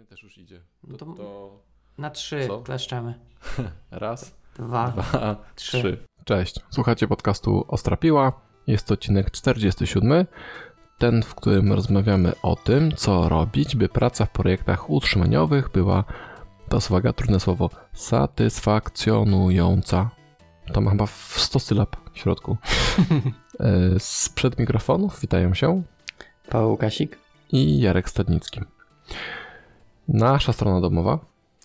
mnie też już idzie. No To, to- to Na trzy Co? kleszczemy. raz, Dwa. dwa, trzy. trzy. Cześć. Słuchacie podcastu Ostra Piła. Jest to odcinek 47. Ten, w którym rozmawiamy o tym, co robić, by praca w projektach utrzymaniowych była, to uwaga, trudne słowo, satysfakcjonująca. To ma chyba w 100 sylab w środku. E, Sprzed mikrofonów witają się Paweł Kasik. i Jarek Stadnicki. Nasza strona domowa,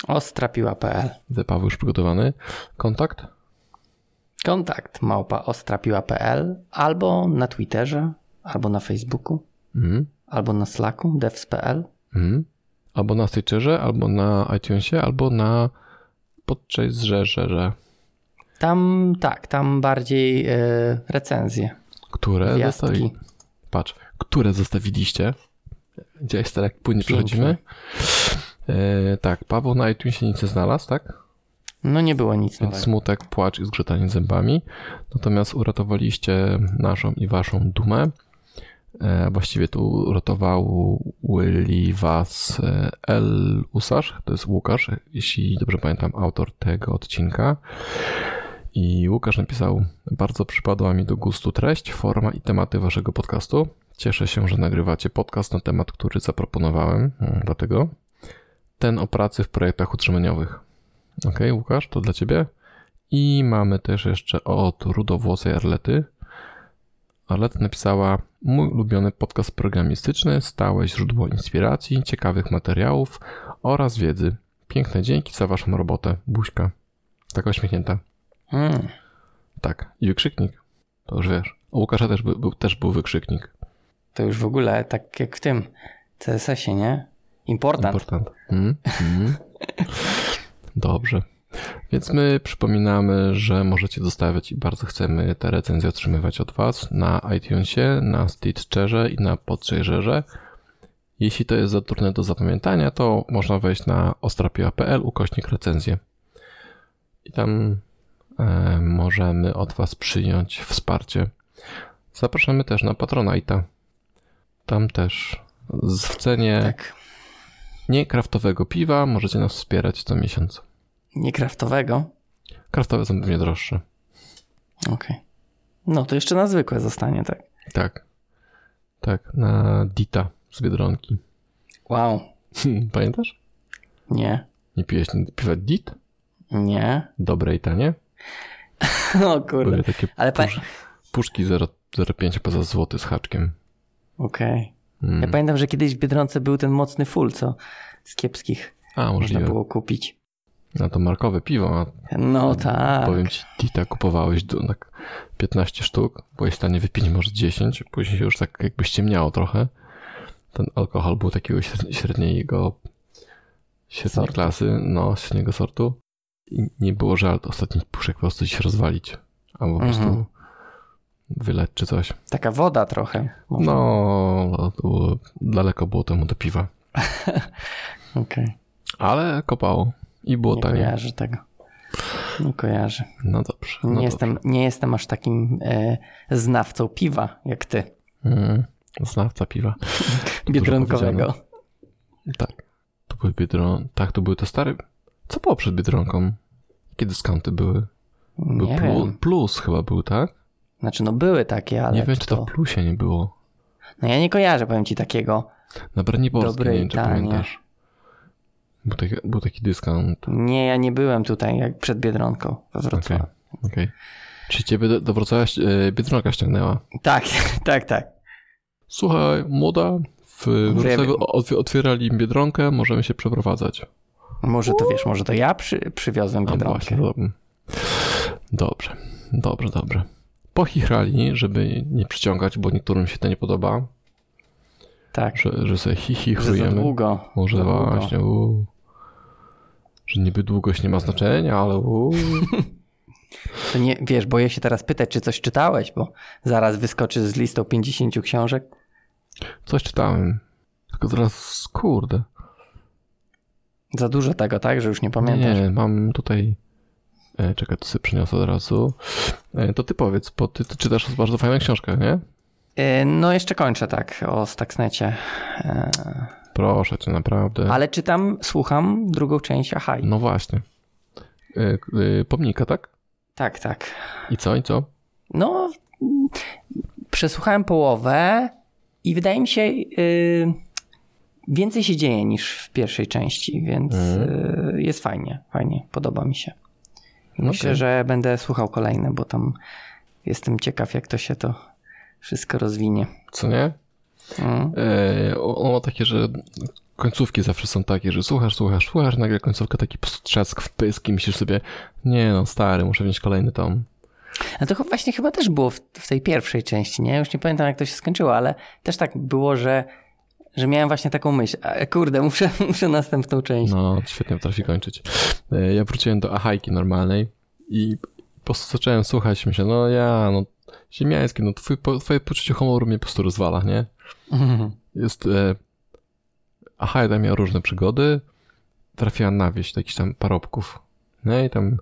Ostrapiła.pl Paweł już przygotowany. Kontakt? Kontakt małpa ostrapiła.pl albo na Twitterze, albo na Facebooku, Mhm. albo na Slacku devs.pl. Mhm. Albo na Stitcherze, albo na iTunesie, albo na Podchaserze, Tam tak, tam bardziej e, recenzje. które Gwiazdki. zostawi... Patrz, które zostawiliście. Gdzie jest jak płynnie przechodzimy. E, tak, Paweł na iTunesie nic nie znalazł, tak? No nie było nic Więc smutek, płacz i zgrzytanie zębami. Natomiast uratowaliście naszą i waszą dumę. E, właściwie tu uratowały was e, L. Usarz, to jest Łukasz, jeśli dobrze pamiętam, autor tego odcinka. I Łukasz napisał: Bardzo przypadła mi do gustu treść, forma i tematy waszego podcastu. Cieszę się, że nagrywacie podcast na temat, który zaproponowałem, mm, dlatego ten o pracy w projektach utrzymaniowych. Ok, Łukasz, to dla ciebie. I mamy też jeszcze od rudowłosej Arlety. Arleta napisała: Mój ulubiony podcast programistyczny, stałe źródło inspiracji, ciekawych materiałów oraz wiedzy. Piękne dzięki za waszą robotę. Buźka. Taka uśmiechnięta. Mm, Tak. I wykrzyknik. To już wiesz. U Łukasza też był, był, też był wykrzyknik. To już w ogóle tak jak w tym CSS-ie, nie? Important. Important. Mm, mm. Dobrze. Więc my przypominamy, że możecie zostawiać i bardzo chcemy te recenzje otrzymywać od Was na iTunesie, na Stitcherze i na Podchaserze. Jeśli to jest za trudne do zapamiętania, to można wejść na ostrapiła.pl ukośnik recenzję. I tam e, możemy od Was przyjąć wsparcie. Zapraszamy też na Patronite'a. Tam też w cenie Tak. nie kraftowego piwa możecie nas wspierać co miesiąc. Nie kraftowego. Kraftowe są pewnie droższe. Okej. No to jeszcze na zwykłe zostanie, tak? Tak. Tak, na Dita z Biedronki. Wow. Pamiętasz? Nie. Nie piłeś piwa Dit? Nie. Dobre i tanie? O kurde. Były takie Ale pa... pusz, puszki 0,05 poza złoty z haczkiem. Okej. Mm. Ja pamiętam, że kiedyś w Biedronce był ten mocny full, co z kiepskich A, można było kupić. No to markowe piwo, a No tak. powiem ci, Dita kupowałeś do, tak 15 sztuk, byłeś w stanie wypić może 10, później się już tak jakby ściemniało trochę. Ten alkohol był takiego średni- średniego, średniej klasy, no, średniego sortu. I nie było żal ostatnich puszek po prostu się rozwalić. Albo po Mhm. Wyleć czy coś. Taka woda trochę. Może. No, było, daleko było temu do piwa. Okej. Ale kopało. I było Nie tanie. kojarzę tego. Nie kojarzę. No dobrze. Nie, No jestem, nie jestem aż takim e, znawcą piwa jak ty. dobrze. Mm, znawca piwa. Biedronkowego. Tak. To były Biedron... Tak, to były te stare... Co było przed Biedronką? Jakie dyskonty były? Był Nie. Plus chyba był, tak? Znaczy no były takie, ale nie wiem, czy to w plusie nie było. No ja nie kojarzę, powiem ci takiego. Na Braniborskie, Dobre nie i wiem, czy tanie. pamiętasz. Był taki, był taki dyskont. Nie, ja nie byłem tutaj jak przed Biedronką we Wrocławiu. Okej. Czy ciebie do, do Wrocławia e, Biedronka ściągnęła? Tak, tak, tak. Słuchaj, młoda, w Wrocławiu otwierali Biedronkę, możemy się przeprowadzać. Może to wiesz, może to ja przy, przywiozłem A Biedronkę. właśnie, dobrze. Dobrze, dobrze, dobrze. Pochichrali, żeby nie przyciągać, bo niektórym się to nie podoba, Tak, że, że sobie hi, hi że za długo. Może za długo. właśnie, uu. Że niby długość nie ma znaczenia, ale uu. To nie, wiesz, boję się teraz pytać, czy coś czytałeś, bo zaraz wyskoczy z listą 50 książek. coś czytałem. Tylko teraz, kurde. Za dużo tego, tak, że już nie pamiętasz. Nie, mam tutaj... E, czekaj, to sobie przyniosę od razu. E, to ty powiedz, bo ty, ty czytasz bardzo fajną książkę, nie? E, No jeszcze kończę tak o Stuxnecie. Proszę cię, naprawdę. Ale czytam, słucham drugą część Ahaj. No właśnie. Y, y, pomnika, tak? Tak, tak. I co, i co? No, przesłuchałem połowę i wydaje mi się, yy, więcej się dzieje niż w pierwszej części, więc yy, jest fajnie, fajnie, podoba mi się. Myślę, Okej. że będę słuchał kolejne, bo tam jestem ciekaw, jak to się to wszystko rozwinie. Co nie? Mm. E, ono ma takie, że końcówki zawsze są takie, że słuchasz, słuchasz, słuchasz, nagle końcówka taki trzask w pysk i myślisz sobie, nie no, stary, muszę wziąć kolejny tom. A to właśnie chyba też było w, w tej pierwszej części, nie? Już nie pamiętam, jak to się skończyło, ale też tak było, że, że miałem właśnie taką myśl, a, kurde, muszę, muszę następną część. No, świetnie potrafi kończyć. E, Ja wróciłem do Ahajki normalnej i po prostu zacząłem słuchać, myślę, no ja, no ziemiański, no twój, twoje poczucie humoru mnie po prostu rozwala, nie? Jest... E, Ahajda miała różne przygody, trafiła na wieś do jakichś tam parobków, no i tam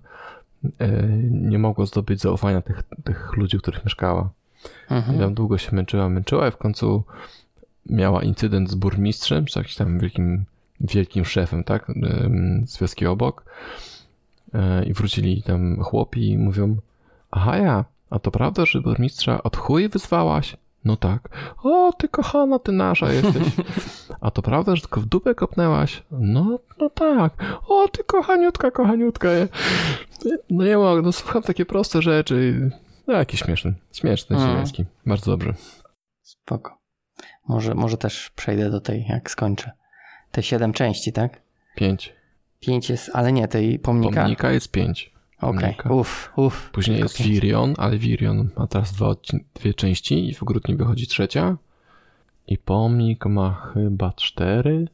e, nie mogła zdobyć zaufania tych, tych ludzi, których mieszkała. I Mhm. tam długo się męczyła, męczyła i w końcu miała incydent z burmistrzem, czy jakimś tam wielkim, wielkim szefem, tak, z wioski obok. E, I wrócili tam chłopi i mówią, aha ja, a to prawda, że burmistrza od chuj wyzwałaś? No tak. O, ty kochana, ty nasza jesteś. A to prawda, że tylko w dupę kopnęłaś? No, no tak. O, ty kochaniutka, kochaniutka. No nie mogę, no słucham takie proste rzeczy. No jaki śmieszny. Śmieszny, Mm. ziemski. Bardzo dobrze. Spoko. Może, może też przejdę do tej, jak skończę. Te siedem części, tak? Pięć. Pięć jest, ale nie, tej pomnika. Pomnika jest pięć. Okej, pomnika. uff, uff. Później jest pięć. Virion, ale Virion ma teraz dwa, dwie części i w grudniu wychodzi trzecia. I pomnik ma chyba cztery.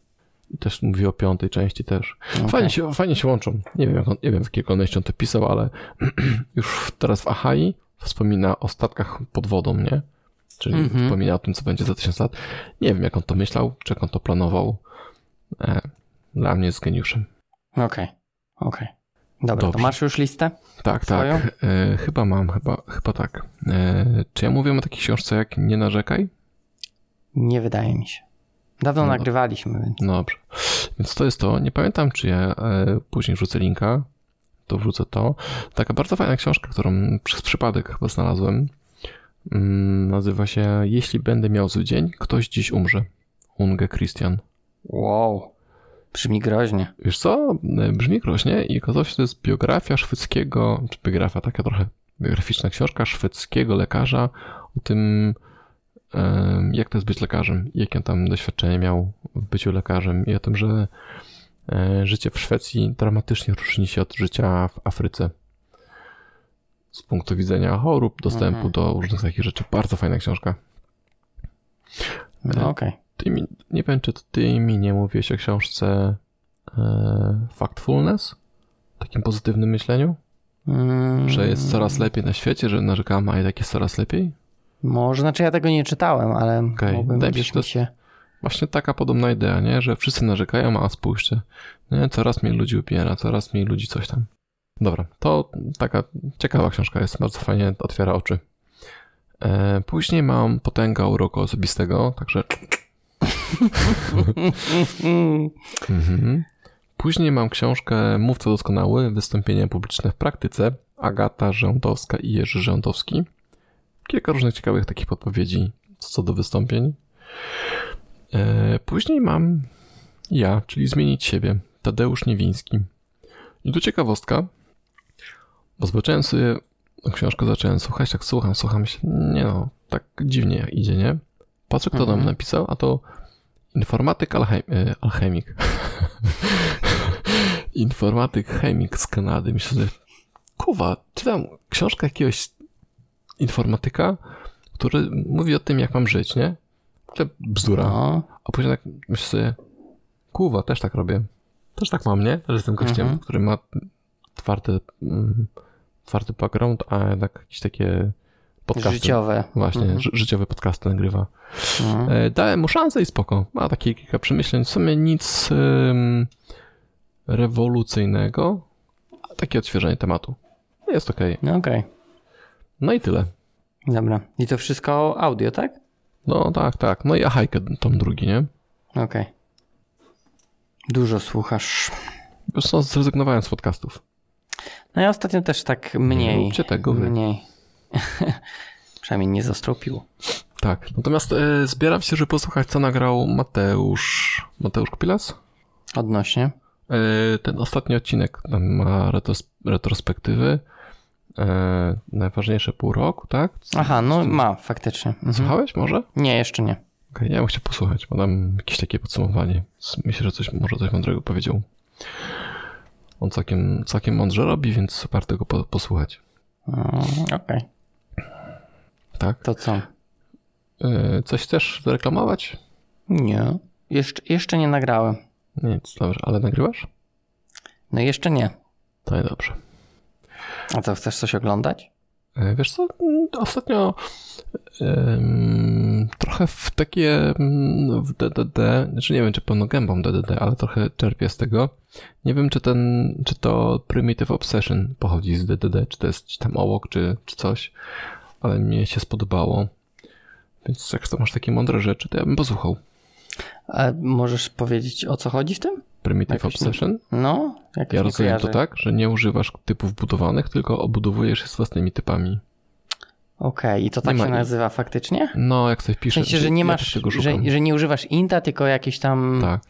I też mówi o piątej części też. Okej. Fajnie, się, fajnie się łączą. Nie wiem, jak on, nie wiem w kolejności on to pisał, ale już teraz w Ahai wspomina o statkach pod wodą, nie? Czyli Mhm. wspomina o tym, co będzie za tysiąc lat. Nie wiem, jak on to myślał, czy jak on to planował. E, dla mnie jest geniuszem. Okej, okej. Dobra, to Dobrze. masz już listę? Tak, Swoją? tak. E, chyba mam, chyba, chyba tak. E, czy ja mówiłem o takiej książce jak Nie narzekaj? Nie wydaje mi się. Dawno No. nagrywaliśmy, więc. No dobrze. Więc to jest to. Nie pamiętam, czy ja e, później wrzucę linka. To wrzucę to. Taka bardzo fajna książka, którą przez przypadek chyba znalazłem. Mm, nazywa się Jeśli będę miał zły dzień, ktoś dziś umrze. Unge Christian. Wow. Brzmi groźnie. Wiesz co? E, Brzmi groźnie i okazało się, że to jest biografia szwedzkiego, czy biografia, taka trochę biograficzna książka szwedzkiego lekarza o tym, jak to jest być lekarzem, jakie on tam doświadczenie miał w byciu lekarzem i o tym, że e, życie w Szwecji dramatycznie różni się od życia w Afryce. Z punktu widzenia chorób, dostępu Mhm. do różnych takich rzeczy. Bardzo fajna książka. No okej. Ty mi, nie wiem, czy ty mi nie mówiłeś o książce e, Factfulness? Takim pozytywnym myśleniu? Mm, Że jest coraz lepiej na świecie, że narzekamy, a i tak jest coraz lepiej? Może, znaczy ja tego nie czytałem, ale Okej, mógłbym gdzieś mi się... Właśnie taka podobna idea, nie? Że wszyscy narzekają, a spójrzcie, nie? coraz mniej ludzi upiera, coraz mniej ludzi coś tam. Dobra, to taka ciekawa książka jest, bardzo fajnie otwiera oczy. E, później mam Potęga uroku osobistego, także Mhm. Później mam książkę Mówca doskonały, wystąpienia publiczne w praktyce, Agata Rządowska i Jerzy Rządowski. Kilka różnych ciekawych takich podpowiedzi co do wystąpień. E, Później mam ja, czyli Zmienić siebie, Tadeusz Niewiński. I tu ciekawostka, bo zobaczyłem sobie książkę, zacząłem słuchać, tak słucham, słucham się, nie no, tak dziwnie idzie, nie? Patrzę, kto nam Mhm. napisał, a to informatyk alchem, e, alchemik. informatyk chemik z Kanady. Myślę sobie, kuwa, czytam książkę jakiegoś informatyka, który mówi o tym, jak mam żyć, nie? To bzdura. No, A później tak myślę sobie, kuwa, też tak robię. Też tak mam, nie? Też jestem gościem, Mhm. który ma twardy, mm, twardy background, a jednak jakieś takie podcasty. życiowe. Właśnie, Mhm. ży- życiowe podcasty nagrywa. Mhm. E, Dałem mu szansę i spoko. Ma takie kilka przemyśleń. W sumie nic em, rewolucyjnego, a takie odświeżenie tematu. Jest okej. No okej, No i tyle. dobra. I to wszystko audio, tak? No tak, tak. No i Ahajkę tom drugi, nie? Okej. Dużo słuchasz. Już co, zrezygnowałem z podcastów. No ja ostatnio też tak mniej. Nie róbcie tego wy. Mniej. Przynajmniej nie zastropił. Tak, natomiast e, zbieram się, żeby posłuchać, co nagrał Mateusz. Mateusz Kupilas? Odnośnie. E, ten ostatni odcinek ma retros, retrospektywy. E, najważniejsze pół roku, tak? Aha, no ma, faktycznie. Mhm. Słuchałeś może? Nie, jeszcze nie. Okej, ja bym chciał posłuchać, bo tam jakieś takie podsumowanie. Myślę, że coś, może coś mądrego powiedział. On całkiem, całkiem mądrze robi, więc warto go po, posłuchać. Mm, Okej, Tak? to co? E, coś chcesz zareklamować? Nie. Jeszcze, jeszcze nie nagrałem. Nic, dobrze, ale nagrywasz? No jeszcze nie. To nie dobrze. A co, chcesz coś oglądać? E, Wiesz co, mm, ostatnio trochę w takie mm, w DDD, znaczy nie wiem czy pełno gębą DDD, ale trochę czerpię z tego. Nie wiem czy ten, czy to Primitive Obsession pochodzi z DDD, czy to jest tam obok, czy, czy coś, ale mnie się spodobało. Więc jak to masz takie mądre rzeczy, to ja bym posłuchał. A możesz powiedzieć o co chodzi w tym? Primitive Jakoś Obsession? No, jak Ja rozumiem to kojarzę. tak, że nie używasz typów budowanych, tylko obudowujesz je z własnymi typami. Okej, i to tak Nie ma się i- nazywa faktycznie? No, jak sobie W piszesz. sensie, że nie ja masz, że, że nie używasz inta, tylko jakieś tam Tak.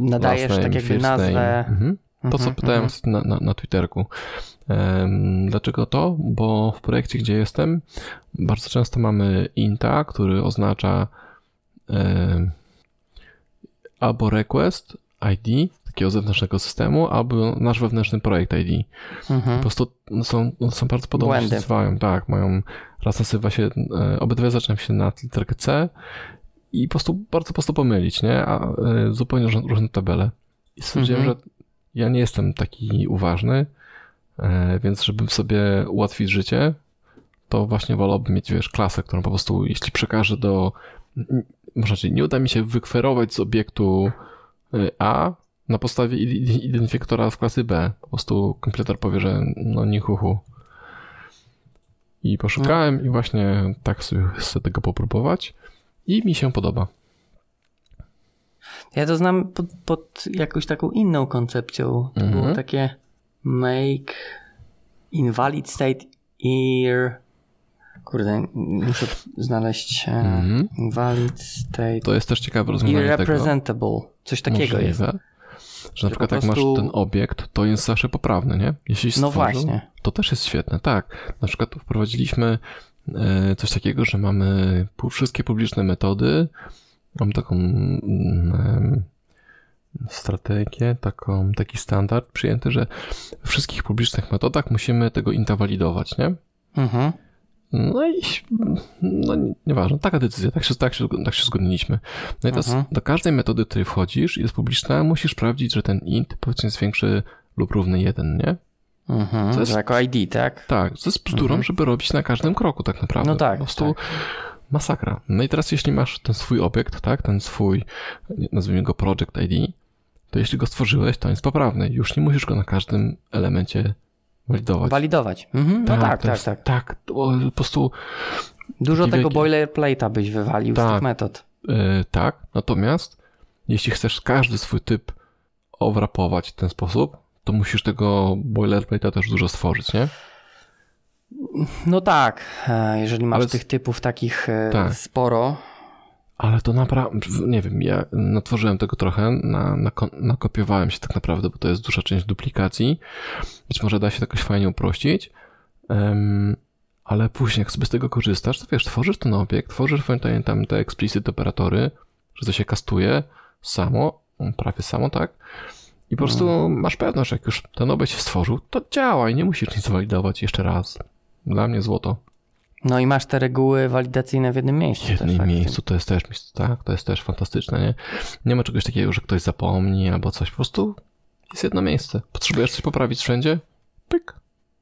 nadajesz last tak name, jakby name. nazwę. Mhm. To, co Mhm, pytałem mhm. na, na, na Twitterku. Dlaczego to? Bo w projekcie, gdzie jestem, bardzo często mamy inta, który oznacza albo request ID takiego zewnętrznego systemu, albo nasz wewnętrzny projekt ID. Mhm. Po prostu są, są bardzo podobne, Błędy. się nazywają. Tak, mają, raz nazywa się, e, obydwie zaczynają się na literkę C i po prostu bardzo prosto pomylić, nie? A e, zupełnie różne, różne tabele. I stwierdziłem, Mhm. że ja nie jestem taki uważny, e, więc żeby sobie ułatwić życie, to właśnie wolałbym mieć, wiesz, klasę, którą po prostu, jeśli przekażę do, może inaczej, nie uda mi się wykwerować z obiektu y, A na podstawie id- identyfikatora z klasy B. Po prostu komputer powie, że no nie huhu. I poszukałem i właśnie tak sobie chcę tego popróbować i mi się podoba. Ja to znam pod, pod jakąś taką inną koncepcją. To Mhm. było takie make invalid state ir. Kurde, muszę znaleźć e, Mhm. invalid state To jest też ciekawe rozwiązanie tego. irrepresentable. Coś takiego jest. Możliwe, Że na przykład po jak prostu- masz ten obiekt, to jest zawsze poprawny, nie? Jeśli się No właśnie. To też jest świetne, tak. Na przykład tu wprowadziliśmy e, coś takiego, że mamy wszystkie publiczne metody. Mam taką mm, strategię, taką, taki standard przyjęty, że we wszystkich publicznych metodach musimy tego inta walidować, nie? Mhm. No i no, nie- nieważne, taka decyzja, tak się, tak, się, tak się zgodniliśmy. No i teraz Mhm. do każdej metody, której wchodzisz i jest publiczna, musisz sprawdzić, że ten int powiedzmy jest większy lub równy 1, nie? Mhm. To jest- jako ID, tak? Tak, to jest bzdurą, Mhm. żeby robić na każdym kroku tak naprawdę. No tak, Po prostu masakra. No i teraz jeśli masz ten swój obiekt, tak, ten swój, nazwijmy go project ID, to jeśli go stworzyłeś, to jest poprawny. Już nie musisz go na każdym elemencie walidować. Walidować. Mhm. No tak, tak, jest- tak. Tak, to po prostu Dużo tego wielki- boilerplate'a byś wywalił z Tak. tych metod. Yy, tak, natomiast jeśli chcesz każdy swój typ owrapować w ten sposób, to musisz tego boilerplate'a też dużo stworzyć, nie? No tak, e, jeżeli masz Ale tych typów takich e, Tak. sporo. Ale to naprawdę, nie wiem, ja natworzyłem tego trochę, na, na, nakopiowałem się tak naprawdę, bo to jest duża część duplikacji. Być może da się to jakoś fajnie uprościć, em, ale później jak sobie z tego korzystasz, to wiesz, tworzysz ten obiekt, tworzysz tam te explicit operatory, że to się kastuje samo, prawie samo, tak? I po prostu masz pewność, że jak już ten obiekt się stworzył, to działa i nie musisz nic walidować jeszcze raz. Dla mnie złoto. No i masz te reguły walidacyjne w jednym miejscu. W jednym też, tak? miejscu to jest też, tak, to jest też fantastyczne, nie? Nie ma czegoś takiego, że ktoś zapomni albo coś, po prostu jest jedno miejsce. Potrzebujesz coś poprawić wszędzie? Pyk.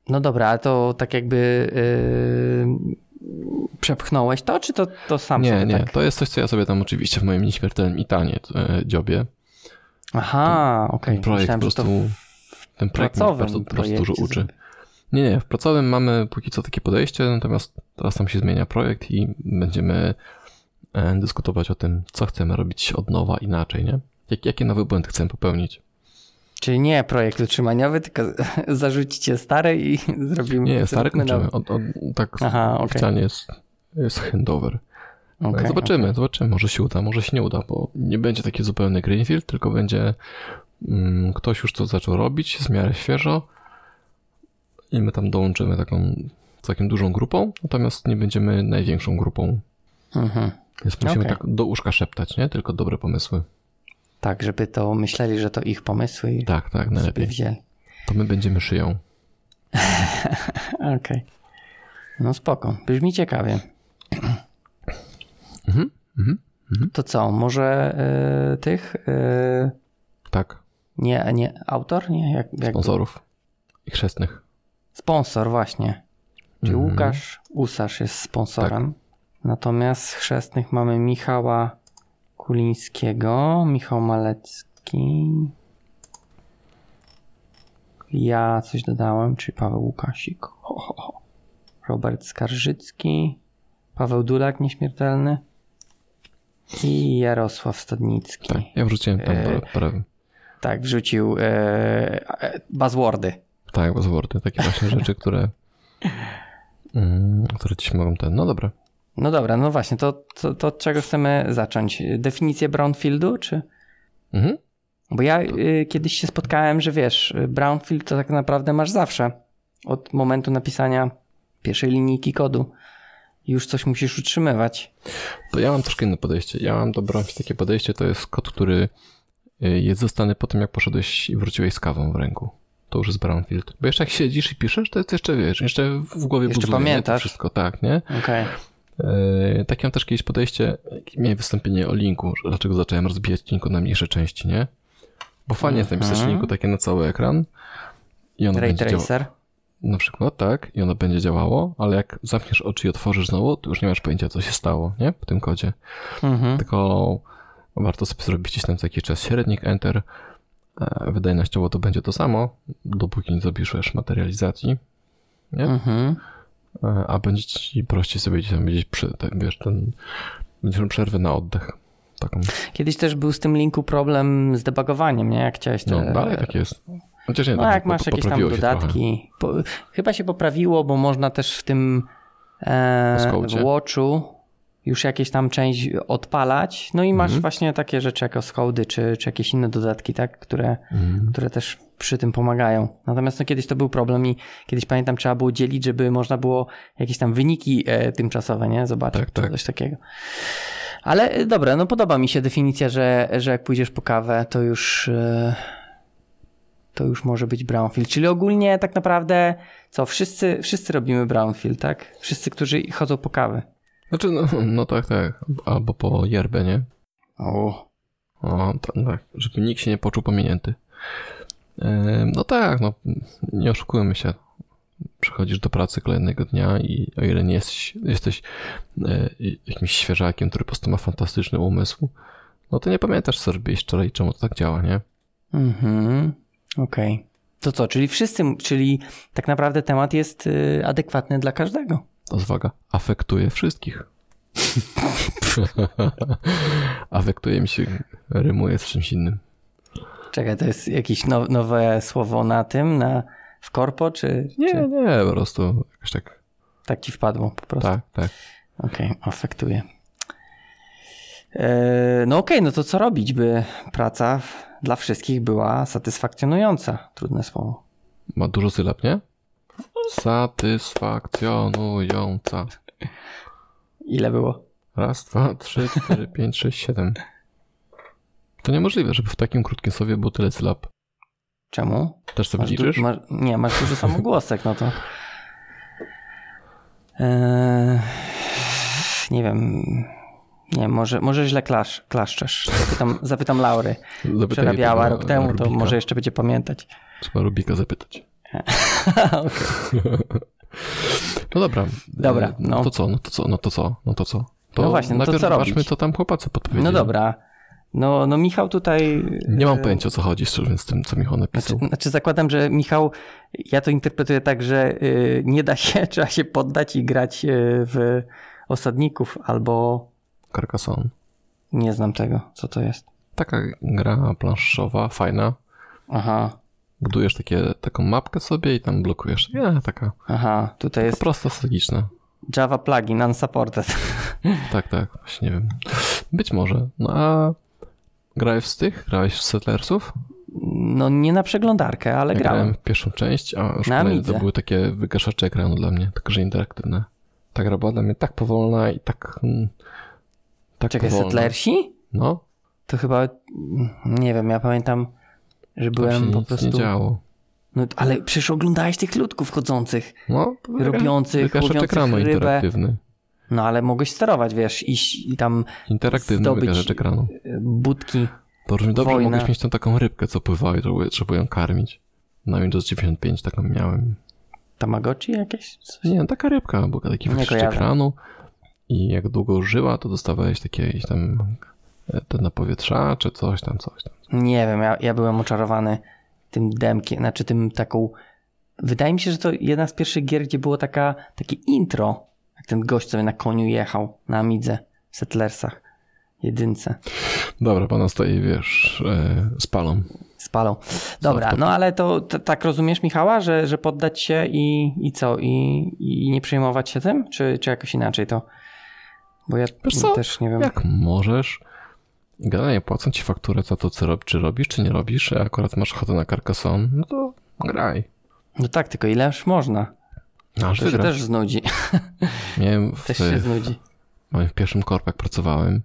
No dobra, ale to tak jakby yy, przepchnąłeś to, czy to, to sam Nie, sobie nie, tak? to jest coś, co ja sobie tam oczywiście w moim nieśmiertelnym Itanie e, dziobie. Aha, okej. Ten projekt Myślałem, po prostu, ten projekt bardzo, bardzo dużo uczy. zrobi- Nie, nie, w pracowym mamy póki co takie podejście, natomiast teraz tam się zmienia projekt i będziemy e, dyskutować o tym, co chcemy robić od nowa inaczej, nie? Jak, jaki nowy błęd chcę popełnić? Czyli nie projekt utrzymaniowy, tylko zarzucicie stary i zrobimy Nie, stary kończymy. O, o, tak Aha, oficjalnie jest, jest handover. Okej, zobaczymy, okej. zobaczymy. Może się uda, może się nie uda, bo nie będzie taki zupełny greenfield, tylko będzie mm, ktoś już to zaczął robić w miarę świeżo i my tam dołączymy taką całkiem dużą grupą, natomiast nie będziemy największą grupą, Mhm. więc musimy Okej. tak do uszka szeptać, nie? Tylko dobre pomysły. Tak, żeby to myśleli, że to ich pomysły i Tak, tak, najlepiej. wzięli. To my będziemy szyją. Okej. No spoko, brzmi ciekawie. Mhm, mhm. To co, może y, tych... Y, Tak, nie, nie, autor? Nie, jak, jak sponsorów i chrzestnych. Sponsor, właśnie. Czyli Mhm. Łukasz Usarz jest sponsorem. Natomiast z chrzestnych mamy Michała Kulińskiego, Michał Malecki. Ja coś dodałem, czyli Paweł Łukasik. Ho, ho, ho. Robert Skarżycki, Paweł Dulak nieśmiertelny i Jarosław Stadnicki. Tak, ja wrzuciłem tam E, parę, parę Tak, wrzucił e, e, buzzwordy. Tak, buzzwordy, takie właśnie rzeczy, które mm, które ci mogą ten, no dobra. No dobra, no właśnie, to, to, to od czego chcemy zacząć? Definicję brownfieldu, czy... Mhm. Bo ja y, kiedyś się spotkałem, że wiesz, brownfield to tak naprawdę masz zawsze. Od momentu napisania pierwszej linijki kodu. Już coś musisz utrzymywać. To ja mam troszkę inne podejście. Ja mam do Brownfield takie podejście, to jest kod, który y, jest zostany po tym, jak poszedłeś i wróciłeś z kawą w ręku. To już jest Brownfield. Bo jeszcze jak siedzisz i piszesz, to jest jeszcze, wiesz, jeszcze w głowie Jeszcze buzuje, pamiętasz. wszystko, tak, nie? Okej. Yy, takie mam też kiedyś podejście, miałem wystąpienie o linku, dlaczego zacząłem rozbijać linku na mniejsze części, nie? Bo fajnie jest napisać Mhm. linku takie na cały ekran i ono Ray będzie. Tracer. Na przykład, tak, i ono będzie działało, ale jak zamkniesz oczy i otworzysz znowu, to już nie masz pojęcia, co się stało, nie? W tym kodzie. Mhm. Tylko warto sobie zrobić gdzieś tam jakiś czas średnik, enter. E, Wydajnościowo to będzie to samo, dopóki nie już materializacji, nie? Mhm. E, a będzie ci prościej sobie gdzieś tam gdzieś przy, ten, wiesz, ten, będziesz miał przerwę na oddech. Taką. Kiedyś też był z tym linku problem z debugowaniem, nie? Jak chciałeś te... No, dalej tak jest. Chociaż nie, No jak masz jakieś tam dodatki. Po, chyba się poprawiło, bo można też w tym e, w Watchu już jakieś tam część odpalać. No i masz Mhm. właśnie takie rzeczy jak Oscody czy, czy jakieś inne dodatki, tak? Które, Mhm. które też przy tym pomagają. Natomiast no, kiedyś to był problem i kiedyś pamiętam trzeba było dzielić, żeby można było jakieś tam wyniki e, tymczasowe, nie? Zobaczyć Tak, tak. coś takiego. Ale e, dobra, no podoba mi się definicja, że, że jak pójdziesz po kawę, to już e, to już może być brownfield. Czyli ogólnie tak naprawdę co, wszyscy, wszyscy robimy brownfield, tak? Wszyscy, którzy chodzą po kawę. Znaczy, no, no tak, tak. Albo po yerbę, nie? O. O, tak, tak. Żeby nikt się nie poczuł pominięty. E, No tak, no nie oszukujmy się. Przychodzisz do pracy kolejnego dnia i o ile nie jesteś, jesteś e, jakimś świeżakiem, który po prostu ma fantastyczny umysł, no to nie pamiętasz, co robiłeś wczoraj i czemu to tak działa, nie? Mhm. Okej. To co, czyli wszyscy, czyli tak naprawdę temat jest y, adekwatny dla każdego. To uwaga, afektuje wszystkich. afektuje mi się, rymuje z czymś innym. Czekaj, to jest jakieś now, nowe słowo na tym, na, w korpo, czy, Nie, czy nie, po prostu jakoś tak, tak ci wpadło po prostu? tak, tak. Okej, afektuje. E, No okej, no to co robić, by praca dla wszystkich była satysfakcjonująca? Trudne słowo. Ma dużo sylab, nie? Satysfakcjonująca. Ile było? Raz, dwa, trzy, cztery, pięć, sześć, siedem. To niemożliwe, żeby w takim krótkim słowie było tyle sylab. Czemu? Też sobie Masz liczysz? masz, nie, masz duży samogłosek, no to. Eee, nie wiem. Nie, może, może źle klasz, klaszczesz. Zapytam, zapytam Laury. Zapytaj Przerabiała rok temu, to Rubika. może jeszcze będzie pamiętać. Trzeba Rubika zapytać. No dobra. Dobra, E, no. To co, no to co, no to co, no to co? To No właśnie, no to najpierw co zobaczmy, robić? co tam chłopacy podpowiedzieli. No dobra. No, no Michał tutaj. Nie mam e, pojęcia, o co chodzi, z tym, co Michał napisał. Znaczy, znaczy zakładam, że Michał, ja to interpretuję tak, że y, nie da się, trzeba się poddać i grać w osadników, albo Carcassonne. nie znam tego, co to jest. taka gra planszowa, fajna. Aha, Budujesz takie, taką mapkę sobie i tam blokujesz. Nie, taka aha, tutaj jest... jest prosta, strategiczna. Java plugin unsupported. Tak, tak, właśnie nie wiem. Być może. No a grałeś z tych? Grałeś w Settlersów? No nie na przeglądarkę, ale Ja grałem. grałem w pierwszą część, a już kolejne to były takie wygaszacze ekranu dla mnie, także interaktywne. Ta gra była dla mnie tak powolna i tak... mm, tak Czekaj, powolna. Settlersi? No, To chyba, mm, nie wiem, ja pamiętam, że się byłem po prostu... nie działo. No, ale przecież oglądałeś tych ludków chodzących. No, Robiących, łowiących rybę. interaktywny. No ale mogłeś sterować, wiesz, iść i tam Interaktywny Zdobyć- ekranu. y, budki. To brzmi dobrze, Wojna. mogłeś mieć tam taką rybkę, co pływa i trzeba- ją karmić. Na Windows 95 taką miałem. Tamagotchi jakieś? Coś? Nie, taka rybka, była taki kojarzę. ekranu i jak długo żyła, to dostawałeś takie jakieś tam e, te napowietrza, czy coś tam, coś tam. Nie wiem, ja, ja byłem oczarowany tym demkiem, znaczy tym taką... Wydaje mi się, że to jedna z pierwszych gier, gdzie było taka, takie intro, jak ten gość sobie na koniu jechał na Amidze w Settlersach. Jedynce. Dobra, pana stoi, wiesz, e, z palą. Spalą. Dobra, to- no ale to t- tak rozumiesz, Michała, że, że poddać się i, i co? I, I nie przejmować się tym? Czy, czy jakoś inaczej to? Bo ja też nie wiem. Jak możesz, generalnie płacą ci fakturę za to, co rob, czy robisz, czy nie robisz, a akurat masz ochotę na Carcassonne, no to graj. No tak, tylko ileż można? Aż To się też znudzi. Miałem w, Też się znudzi. moim pierwszym korpie, jak pracowałem,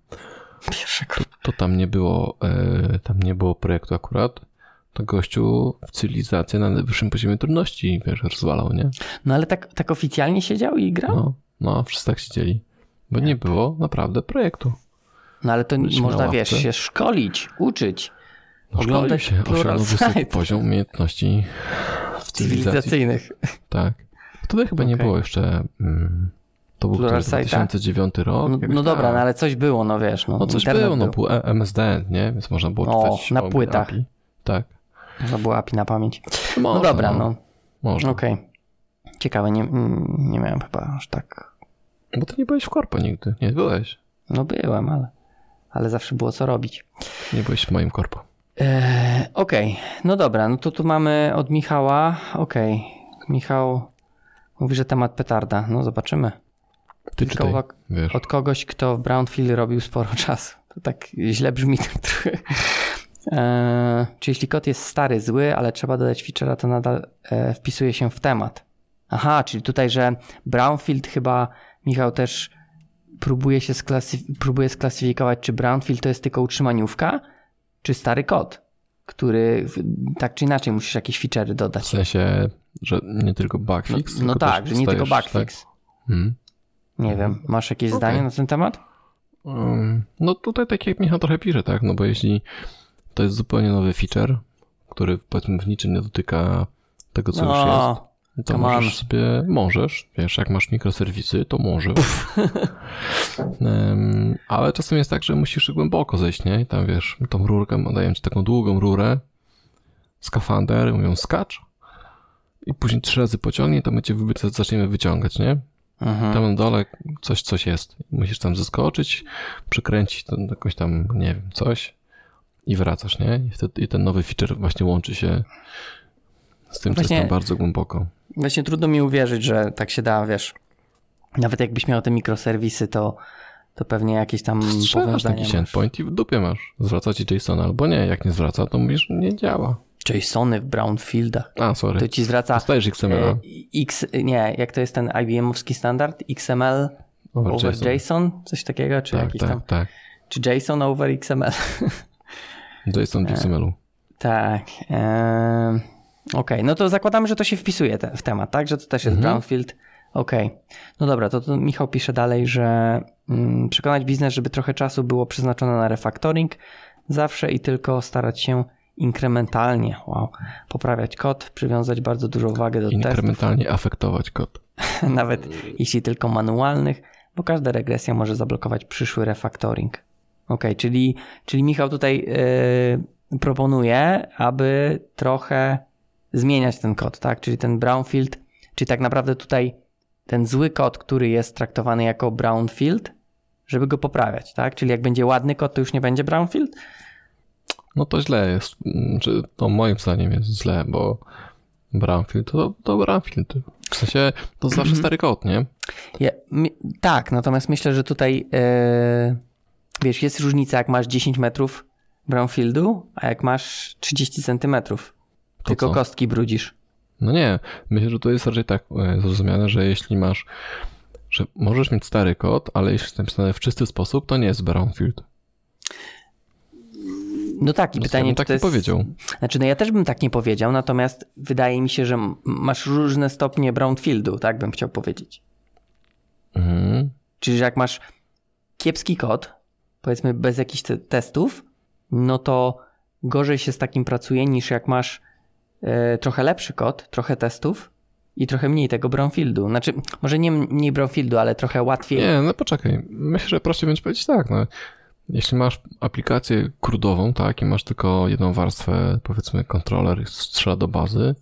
Pierwsze kr... to tam nie było, e, tam nie było projektu akurat, to gościu w cywilizację na najwyższym poziomie trudności, wiesz, rozwalał, nie? No ale tak, tak oficjalnie siedział i grał? No, No, no, wszyscy tak siedzieli. Bo nie było naprawdę projektu. No, ale to można, wiesz, się szkolić, uczyć. No, Oglądać się, osiągnął wysoki poziom umiejętności. Cywilizacyjnych. Tak. Wtedy chyba nie Okej. było jeszcze. Mm, to był Plural który, Site'a? 2009 rok. No, no dobra, tak. no ale coś było, no wiesz. No, No coś było, no był. E- MSD, nie? Więc można było O, czytać na o płytach. API. Tak. Można było API na pamięć. No Można, dobra, no. Można. Okej. Ciekawe, nie, nie miałem chyba aż tak. Bo ty nie byłeś w korpo nigdy. Nie byłeś. No byłem, ale, ale zawsze było co robić. Nie byłeś w moim korpo. Eee, Okej, no dobra, no to tu mamy od Michała. Okej, Michał mówi, że temat petarda. No zobaczymy. Ty Tylko czytaj, uwag- wiesz. Od kogoś, kto w Brownfield robił sporo czasu. To tak źle brzmi trochę. Eee, czy jeśli kod jest stary, zły, ale trzeba dodać feature'a, to nadal e, wpisuje się w temat. Aha, czyli tutaj, że Brownfield chyba, Michał też próbuje się sklasyf- próbuje sklasyfikować, czy Brownfield to jest tylko utrzymaniówka, czy stary kod, który w- tak czy inaczej musisz jakieś feature'y W dodać. sensie, że nie tylko No, bugfix. no tylko tak, że nie tylko dostajesz, bugfix. Tak? Hmm. Nie wiem, masz jakieś Okej. zdanie na ten temat? Um, No tutaj tak jak Michał trochę pisze, tak, no bo jeśli to jest zupełnie nowy feature, który powiedzmy w niczym nie dotyka tego, co już jest, No, to come on. możesz sobie, możesz, wiesz, jak masz mikroserwisy, to możesz. Em, ale czasem jest tak, że musisz głęboko zejść, nie? I tam wiesz, tą rurkę, dają ci taką długą rurę, skafander, mówią skacz i później trzy razy pociągnie, to my cię wyby- zaczniemy wyciągać, nie? Mhm. Tam na dole coś, coś jest. Musisz tam zeskoczyć, przykręcić ten, jakoś tam, nie wiem, coś i wracasz, nie? I, wtedy, I ten nowy feature właśnie łączy się z tym, co Właśnie- jest tam bardzo głęboko. Właśnie trudno mi uwierzyć, że tak się da, wiesz. Nawet jakbyś miał te mikroserwisy, to, to pewnie jakieś tam Strzelasz powiązania taki masz. endpoint i w dupie masz. Zwraca ci JSON albo nie. Jak nie zwraca, to mówisz, nie działa. JSONy w brownfieldach. A, sorry. To ci zwraca Dostajesz XML. e, X, nie, jak to jest ten IBM-owski standard? XML over, over JSON. JSON? Coś takiego? Czy Tak, jakiś tak, tam? tak. Czy JSON over XML? JSON w XML-u. tak. em, Okej, no to zakładamy, że to się wpisuje te, w temat, tak? Że to też jest Mhm. brownfield. Okej. No dobra, to, to Michał pisze dalej, że mm, przekonać biznes, żeby trochę czasu było przeznaczone na refactoring zawsze i tylko starać się inkrementalnie wow, poprawiać kod, przywiązać bardzo dużą wagę do testów, Inkrementalnie afektować kod. nawet jeśli tylko manualnych, bo każda regresja może zablokować przyszły refactoring. Ok, czyli, czyli Michał tutaj yy, proponuje, aby trochę zmieniać ten kod, tak? Czyli ten brownfield, czyli tak naprawdę tutaj ten zły kod, który jest traktowany jako brownfield, żeby go poprawiać, tak? Czyli jak będzie ładny kod, to już nie będzie brownfield? no to źle jest. Czy to moim zdaniem jest źle, bo Brownfield to, to Brownfield. W sensie to zawsze Mhm. stary kod, nie? Ja, mi, tak, natomiast myślę, że tutaj e, wiesz, jest różnica, jak masz 10 metrów brownfieldu, a jak masz 30 centymetrów. To Tylko co? kostki brudzisz. No nie, myślę, że to jest raczej tak e, zrozumiane, że jeśli masz, że możesz mieć stary kod, ale jeśli jest napisane w czysty sposób, to nie jest Brownfield. No tak, i Ja pytanie, bym czy tak to nie jest... powiedział. Znaczy, no ja też bym tak nie powiedział, natomiast wydaje mi się, że masz różne stopnie brownfieldu, tak bym chciał powiedzieć. Mhm. Czyli, że jak masz kiepski kod, powiedzmy bez jakichś te testów, no to gorzej się z takim pracuje niż jak masz trochę lepszy kod, trochę testów i trochę mniej tego brownfieldu. Znaczy, może nie mniej brownfieldu, ale trochę łatwiej. Nie, no poczekaj. Myślę, że prościej będzie powiedzieć tak. No. Jeśli masz aplikację krudową, tak, i masz tylko jedną warstwę, powiedzmy kontroler strzela do bazy,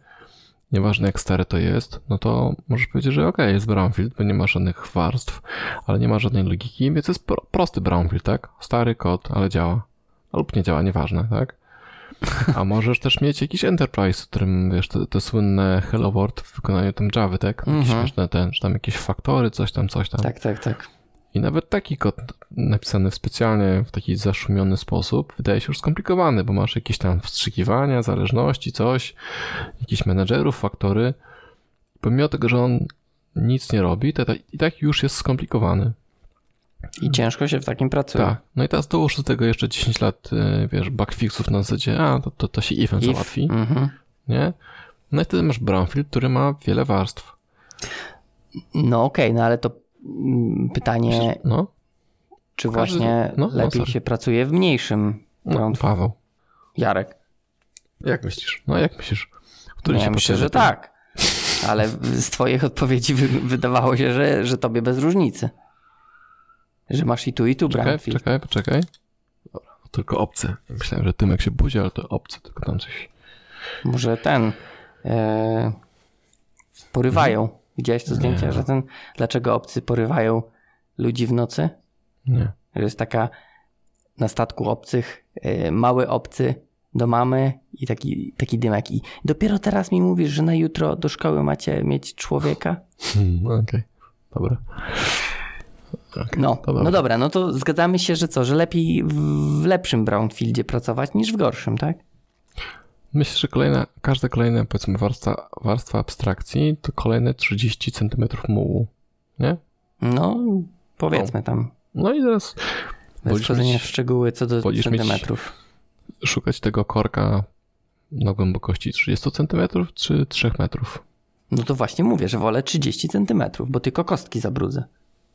nieważne jak stare to jest, no to możesz powiedzieć, że okej, jest brownfield, bo nie ma żadnych warstw, ale nie ma żadnej logiki, więc jest pro, prosty brownfield, tak? Stary kod, ale działa. Lub nie działa, nieważne, tak? A możesz też mieć jakiś enterprise, w którym, wiesz, te, te słynne Hello World w wykonaniu tam Java, tak? Jakieś Mhm. śmieszne ten, czy tam jakieś faktory, coś tam, coś tam. Tak, tak, tak. I nawet taki kod napisany specjalnie w taki zaszumiony sposób wydaje się już skomplikowany, bo masz jakieś tam wstrzykiwania, zależności, coś, jakichś menedżerów, faktory. Pomimo tego, że on nic nie robi, to i tak już jest skomplikowany. I ciężko się w takim pracuje. Tak. No i teraz dołóż do tego jeszcze 10 lat, y, wiesz, bugfixów na zasadzie, a to, to, to się event If- załatwi, Mhm. nie? No i wtedy masz brownfield, który ma wiele warstw. No okej, no ale to mm, pytanie, No, czy każdy- właśnie no, no, lepiej sorry. się pracuje w mniejszym no brownfield? Paweł, Jarek. jak myślisz? No jak myślisz? Który Nie, ci myślę, że lepiej? tak. Ale z twoich odpowiedzi wy, wydawało się, że, że tobie bez różnicy. Że masz i tu, i tu Czekaj, czekaj, poczekaj. Dobra, tylko obcy. Myślałem, że Tymek się budzi, ale to obcy, tylko tam coś. Może ten. E, porywają. Widziałeś to zdjęcie, Nie. że ten. Dlaczego obcy porywają ludzi w nocy? Nie. Że jest taka na statku obcych, e, mały obcy do mamy i taki, taki dymek. I dopiero teraz mi mówisz, że na jutro do szkoły macie mieć człowieka? Hmm, Okej, dobra. Okej, No, no dobra, no to zgadzamy się, że co, że lepiej w, lepszym brownfieldzie pracować niż w gorszym, tak? Myślę, że kolejna, każda kolejna, powiedzmy, warstwa, warstwa abstrakcji to kolejne 30 cm mułu. Nie? No, powiedzmy tam. No i teraz Bez wchodzenia w szczegóły co do centymetrów. szukać tego korka na głębokości 30 cm czy 3 metrów. No to właśnie mówię, że wolę 30 centymetrów, bo tylko kostki zabrudzę.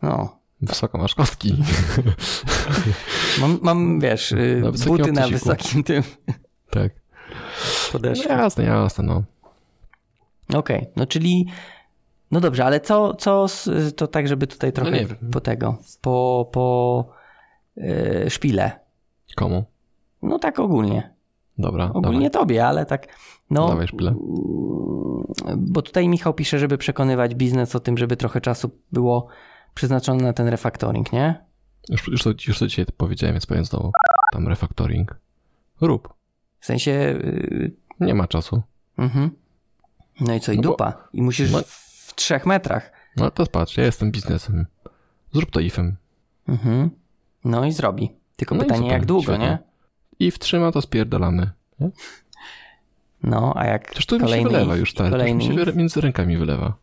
No. Wysoko masz kostki. Mam, mam wiesz, y, Na wysokim buty na wysokim tym tak. No podeszwie. jasne, jasne, no. Okej, no czyli... No dobrze, ale co, co z, to tak, żeby tutaj trochę No nie wiem. po tego, po, po yy, szpile. Komu? No tak ogólnie. Dobra, Ogólnie dawaj. tobie, ale tak. No, Dawaj szpilę. Bo tutaj Michał pisze, żeby przekonywać biznes o tym, żeby trochę czasu było przeznaczone na ten refactoring, nie? Już, już, to, już to dzisiaj powiedziałem, więc powiem znowu. Tam refactoring. Rób. W sensie. Yy, Nie ma czasu. mhm. No i co, i No bo- dupa. I musisz no- w trzech metrach. No to patrz, ja jestem biznesem. Zrób to ifem. Mhm. No i zrobi. Tylko No pytanie, jak długo, świetnie. nie? I wtrzyma to spierdalamy. Nie? No, a jak Przecież to mi się kolejny, wylewa już tak. To już mi kolejny się między rękami wylewa.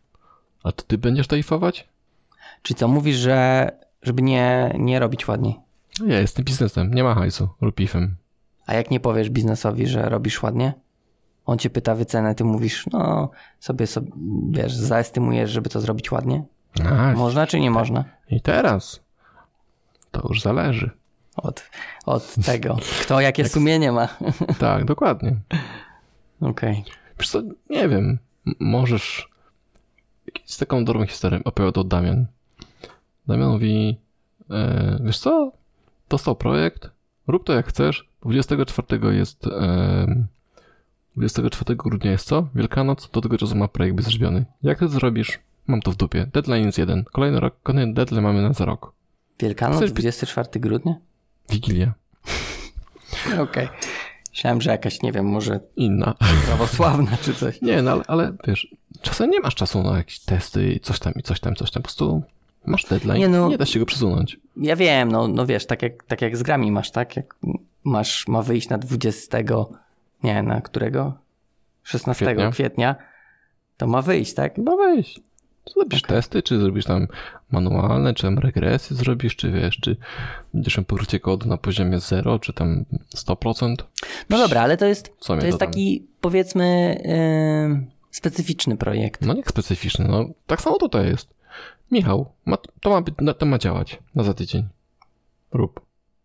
A to ty będziesz to Czy co mówisz, że żeby nie, nie robić ładniej? No ja jestem biznesem, nie ma hajsu. Rób ifem. A jak nie powiesz biznesowi, że robisz ładnie? On cię pyta wycenę, ty mówisz, no sobie, sobie wiesz, zaestymujesz, żeby to zrobić ładnie? A, Można czy nie można? I teraz. To już zależy. Od, od tego. Kto jakie sumienie ma. Tak, dokładnie. Okej. Wiesz co, nie wiem. Możesz... Z taką dobrą historię opowiadał Damian. Damian mówi, e, wiesz co, dostał projekt, rób to jak chcesz. 24 jest... E, 24 grudnia jest co? Wielkanoc, do tego czasu ma projekt być zrobiony. Jak ty to zrobisz? Mam to w dupie. Deadline jest jeden. Kolejny rok, kolejny deadline mamy na za rok. Wielkanoc, Chcesz- 24 grudnia? Wigilia. Okej. Myślałem, że jakaś, nie wiem, może Inna. prawosławna czy coś. Nie, no ale, ale wiesz, czasem nie masz czasu na jakieś testy i coś tam i coś tam, coś tam. Po prostu masz deadline, Nie, nie, no- nie da się go przesunąć. Ja wiem, no, no wiesz, tak jak, tak jak z grami masz, tak? Jak masz, ma wyjść na 20, nie, na którego? 16 Kwietnia. kwietnia, to ma wyjść, tak? No weź. Zrobisz testy, czy zrobisz tam manualne, czy tam regresy zrobisz, czy wiesz, czy będziesz miał pokrycie kodu na poziomie 0, czy tam 100%. No dobra, ale to jest, to jest taki, powiedzmy, yy, specyficzny projekt. No nie specyficzny, no tak samo tutaj jest. Michał, ma, to, ma być, to ma działać na za tydzień. Rób.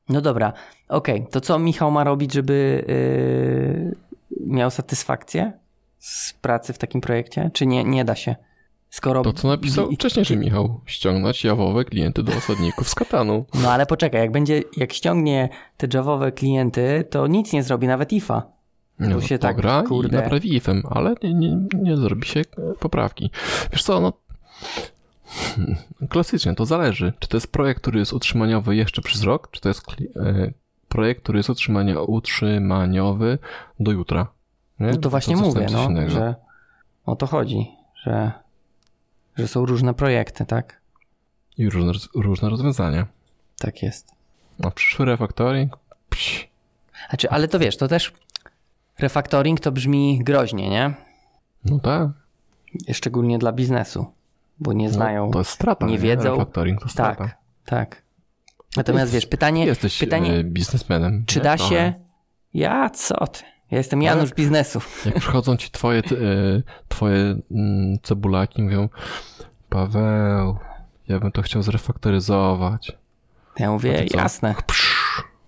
No dobra, okej, to co Michał ma robić, żeby yy, miał satysfakcję z pracy w takim projekcie? Czy nie, nie da się? Skoro... To co napisał wcześniej, że Michał, ściągnąć jawowe klienty do osadników z katanu. No ale poczekaj, jak będzie, jak ściągnie te javowe klienty, to nic nie zrobi, nawet IFA. No, się tak, pogra kurde. i naprawi ifem, ale nie, nie, nie zrobi się poprawki. Wiesz co, no hmm, klasycznie, to zależy, czy to jest projekt, który jest utrzymaniowy jeszcze przez rok, czy to jest e, projekt, który jest utrzymania, utrzymaniowy do jutra. Nie? No to właśnie coś mówię, no, innego. że o to chodzi, że, że są różne projekty, tak? I różne, różne rozwiązania. Tak jest. A przyszły refactoring? Pś, Znaczy, ale to wiesz, to też refactoring to brzmi groźnie, nie? no tak. Szczególnie dla biznesu, bo nie znają. No, to jest strata. nie wiedzą. Refactoring to strata. tak, tak. Natomiast wiesz, pytanie, Jesteś pytanie e, biznesmenem. czy nie? da Trochę. się... Ja, co ty? Ja jestem Janusz biznesu. Jak przychodzą ci twoje, e, twoje mm, cebulaki, mówią Paweł, ja bym to chciał zrefaktoryzować. Ja mówię, jasne. Psz,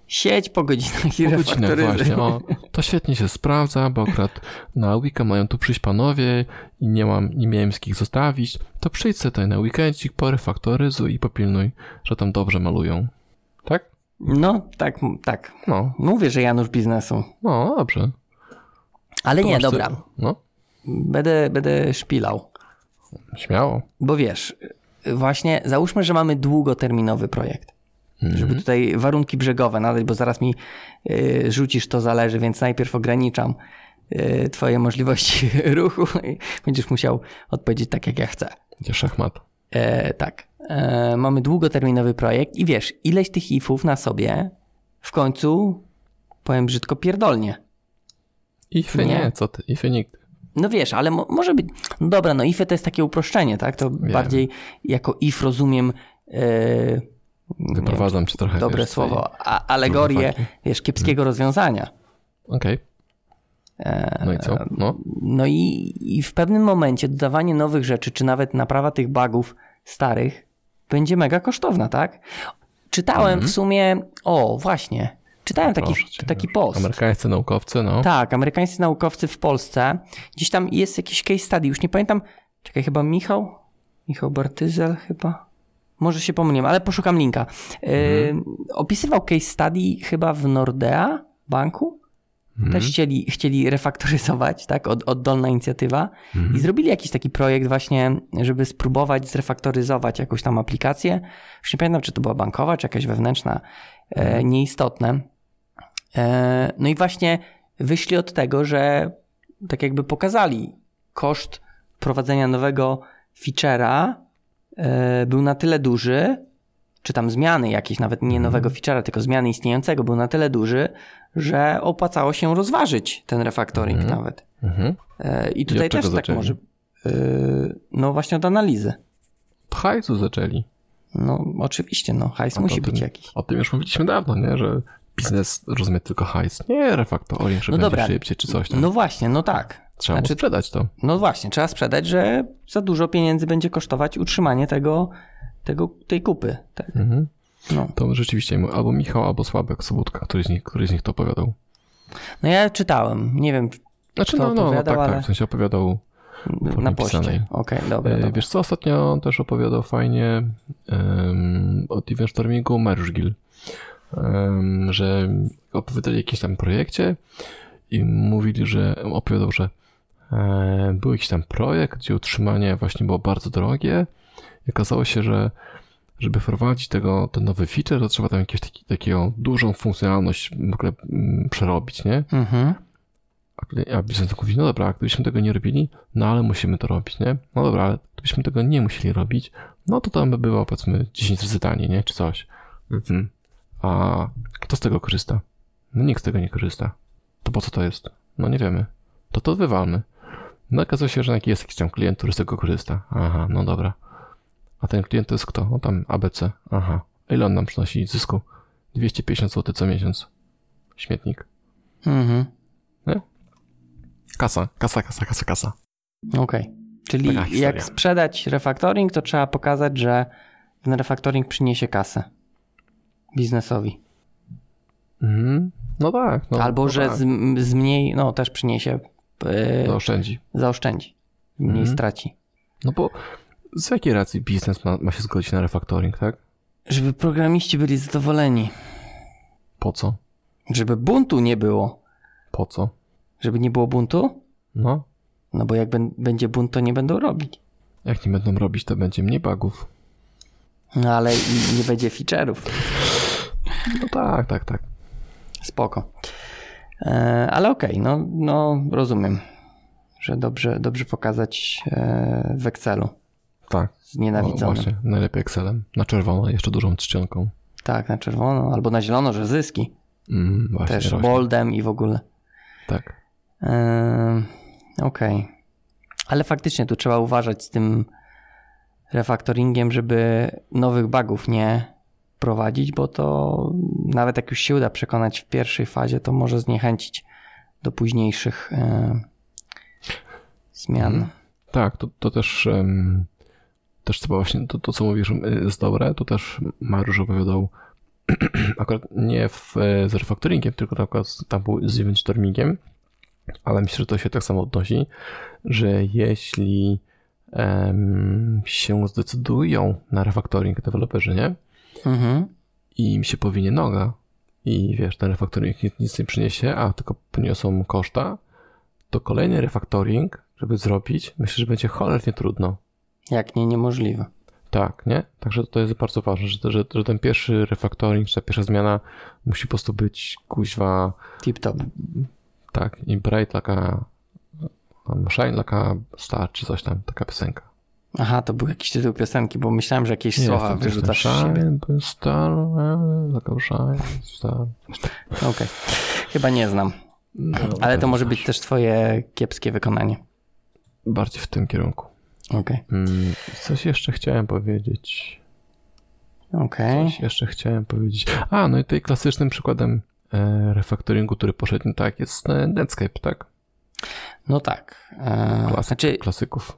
Siedź po godzinach i po godzinach właśnie, o, to świetnie się sprawdza, bo akurat na weekend mają tu przyjść panowie i nie mam, nie miałem z kim zostawić, to przyjdź sobie tutaj na weekendzik, porefaktoryzuj i popilnuj, że tam dobrze malują. Tak? No, tak, tak. No, Mówię, że Janusz biznesu. no, dobrze. Ale nie, dobra. co- No, Będę, będę szpilał. śmiało. Bo wiesz, właśnie załóżmy, że mamy długoterminowy projekt. Mhm. Żeby tutaj warunki brzegowe nadać, bo zaraz mi y, rzucisz to zależy, więc najpierw ograniczam y, twoje możliwości ruchu i będziesz musiał odpowiedzieć tak, jak ja chcę. Gdzie szachmat. E, tak. E, mamy długoterminowy projekt i wiesz, ileś tych ifów na sobie w końcu, powiem brzydko, pierdolnie. Ify Nie. nie, co ty, ify nigdy. No wiesz, ale mo- może być. No dobra, no ify to jest takie uproszczenie, tak? To bardziej jako if rozumiem. wiem, Wyprowadzam cię trochę. dobre wiesz, słowo. A, alegorię, wiesz, kiepskiego rozwiązania. Okej. E, No i co? No. No i, i w pewnym momencie dodawanie nowych rzeczy, czy nawet naprawa tych bugów starych, będzie mega kosztowna, tak? Czytałem w sumie. O, właśnie. Czytałem taki, Mhm. Cię, taki post. Amerykańscy naukowcy, no. Tak, amerykańscy naukowcy w Polsce. Gdzieś tam jest jakiś case study, już nie pamiętam. Czekaj, chyba Michał? Michał Bartyzel chyba? Może się pomyliłem, ale poszukam linka. Yy, opisywał case study chyba w Nordea banku. Też chcieli, chcieli refaktoryzować, tak? Od, oddolna inicjatywa. I zrobili jakiś taki projekt właśnie, żeby spróbować zrefaktoryzować jakąś tam aplikację. Już nie pamiętam, czy to była bankowa, czy jakaś wewnętrzna. E, nieistotne. E, no i właśnie wyszli od tego, że tak jakby pokazali koszt prowadzenia nowego feature'a e, był na tyle duży, czy tam zmiany jakieś, nawet nie nowego feature'a, tylko zmiany istniejącego był na tyle duży, że opłacało się rozważyć ten refactoring nawet. Mhm. E, I tutaj czego też tak zaczęli? może. e, No właśnie od analizy. Od hajsu zaczęli. No oczywiście, no hajs A musi to być tym- jakiś. O tym już mówiliśmy dawno, nie? Że biznes rozumie tylko hajs. Nie refaktoring, że No będzie dobra. szybciej czy coś tam. No właśnie, no tak. Trzeba znaczy- sprzedać to. No właśnie, trzeba sprzedać, że za dużo pieniędzy będzie kosztować utrzymanie tego, tego tej kupy. Tak. Mhm. No. To rzeczywiście albo Michał, albo Słabek Sobutka, który z nich, który z nich to opowiadał. no ja czytałem, nie wiem Znaczy, no, no, no opowiadał, tak, ale- tak, w sensie opowiadał na poście. Okej, dobra, E, dobra. Wiesz co, ostatnio też opowiadał fajnie um, o event stormingu Mergegill, um, że opowiadali o jakimś tam projekcie i mówili, że opowiadał, że był jakiś tam projekt, gdzie utrzymanie właśnie było bardzo drogie i okazało się, że żeby wprowadzić tego, ten nowy feature, to trzeba tam jakąś taki, taką dużą funkcjonalność w ogóle mm, przerobić, nie? Mhm. A, biznes mówi, no dobra, gdybyśmy tego nie robili, no ale musimy to robić, nie? No dobra, ale gdybyśmy tego nie musieli robić, no to tam by było powiedzmy 10 razy taniej, nie? Czy coś. Mhm. A kto z tego korzysta? No nikt z tego nie korzysta. To po co to jest? No nie wiemy. To to wywalmy. No okazuje się, że jest jakiś tam klient, który z tego korzysta. Aha, no dobra. A ten klient to jest kto? No tam ABC. Aha. Ile on nam przynosi zysku? 250 zł co miesiąc. Śmietnik. Mhm. Nie? Kasa, kasa, kasa, kasa, kasa. Okej. Czyli Taka historia. jak sprzedać refactoring, to trzeba pokazać, że ten refactoring przyniesie kasę biznesowi. Mhm. No tak. No, Albo no że tak. z, z mniej, no też przyniesie, Zaoszczędzi. zaoszczędzi, mniej Mhm. straci. No bo z jakiej racji biznes ma, ma się zgodzić na refactoring, tak? Żeby programiści byli zadowoleni. Po co? Żeby buntu nie było. Po co? Żeby nie było buntu? No, No bo jak będzie bunt, to nie będą robić. jak nie będą robić, to będzie mniej bugów. No ale i nie będzie feature'ów. No tak, tak, tak. Spoko. E, ale okej, no, no rozumiem, że dobrze, dobrze pokazać e, w Excelu. Tak. O, Znienawidzonym. właśnie, najlepiej Excelem. Na czerwono, jeszcze dużą czcionką. Tak, na czerwono albo na zielono, że zyski. Mm, właśnie, Też rośnie. boldem i w ogóle. Tak. Ehm, Okej. Ale faktycznie tu trzeba uważać z tym refaktoringiem, żeby nowych bugów nie prowadzić, bo to nawet jak już się uda przekonać w pierwszej fazie, to może zniechęcić do późniejszych e, zmian. Mhm. Tak, to, to też, też trzeba właśnie, to, to co mówisz y, jest dobre, to też Mariusz opowiadał akurat nie w, e, z refactoringiem, tylko tam, tam był z event stormingiem, ale myślę, że to się tak samo odnosi, że jeśli em, się zdecydują na refactoring deweloperzy, nie? Mhm. i im się powinie noga i wiesz, ten refactoring nic- nie przyniesie, a tylko poniosą koszta, to kolejny refactoring, żeby zrobić, myślę, że będzie cholernie trudno. Jak nie niemożliwe. Tak, nie? Także to jest bardzo ważne, że, że, że ten pierwszy refactoring, czy ta pierwsza zmiana musi po prostu być kuźwa, Tip top. tak, i bright laka, um, shine laka star, czy coś tam, taka piosenka. Aha, to był jakiś tytuł piosenki, bo myślałem, że jakieś Nie, słowa wyrzucasz z siebie. Star, shine, star. Okej. Chyba nie znam. No, Ale to może być też twoje kiepskie wykonanie. Bardziej w tym kierunku. Okej. Mm, Coś jeszcze chciałem powiedzieć. Okej. Coś jeszcze chciałem powiedzieć. A, no i tutaj klasycznym przykładem e, refaktoringu, który poszedł nie tak, jest e, Netscape, tak? No tak. E, Klasyk, znaczy, Klasyków.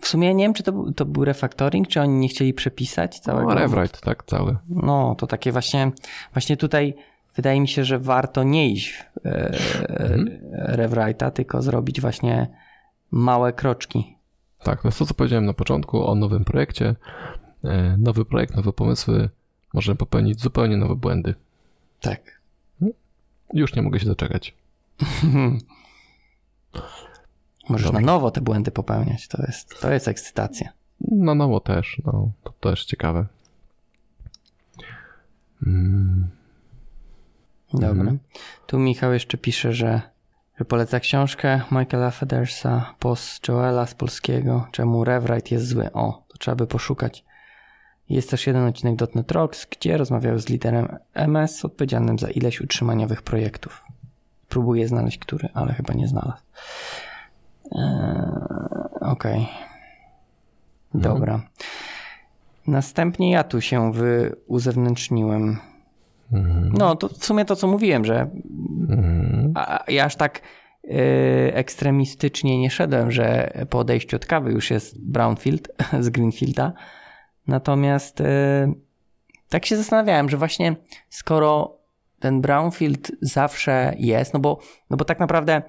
W sumie nie wiem, czy to, był- to był refactoring, czy oni nie chcieli przepisać całego. No, Rewrite, tak, cały. No, to takie właśnie, właśnie tutaj wydaje mi się, że warto nie iść w e, Mhm. rewrite'a, tylko zrobić właśnie małe kroczki. Tak, to jest to, co powiedziałem na początku o nowym projekcie. E, nowy projekt, nowe pomysły. Możemy popełnić zupełnie nowe błędy. Tak. Już nie mogę się doczekać. Możesz Dobrze. na nowo te błędy popełniać. To jest, to jest ekscytacja. Na nowo też, no, to też ciekawe. Mm, Dobra. Mhm. Tu Michał jeszcze pisze, że, że poleca książkę Michaela Federsa, Post Joela z polskiego, czemu Rewrite jest zły. O, to trzeba by poszukać. Jest też jeden odcinek .NET Rocks, gdzie rozmawiał z liderem MS odpowiedzialnym za ileś utrzymaniowych projektów. Próbuję znaleźć który, ale chyba nie znalazł. Eee, Okej. Dobra. Następnie ja tu się wyuzewnętrzniłem. mhm, No, to w sumie to, co mówiłem, że mhm. a, ja aż tak y, ekstremistycznie nie szedłem, że po odejściu od kawy już jest Brownfield z Greenfielda. Natomiast y, tak się zastanawiałem, że właśnie skoro ten Brownfield zawsze jest, no bo, no bo tak naprawdę,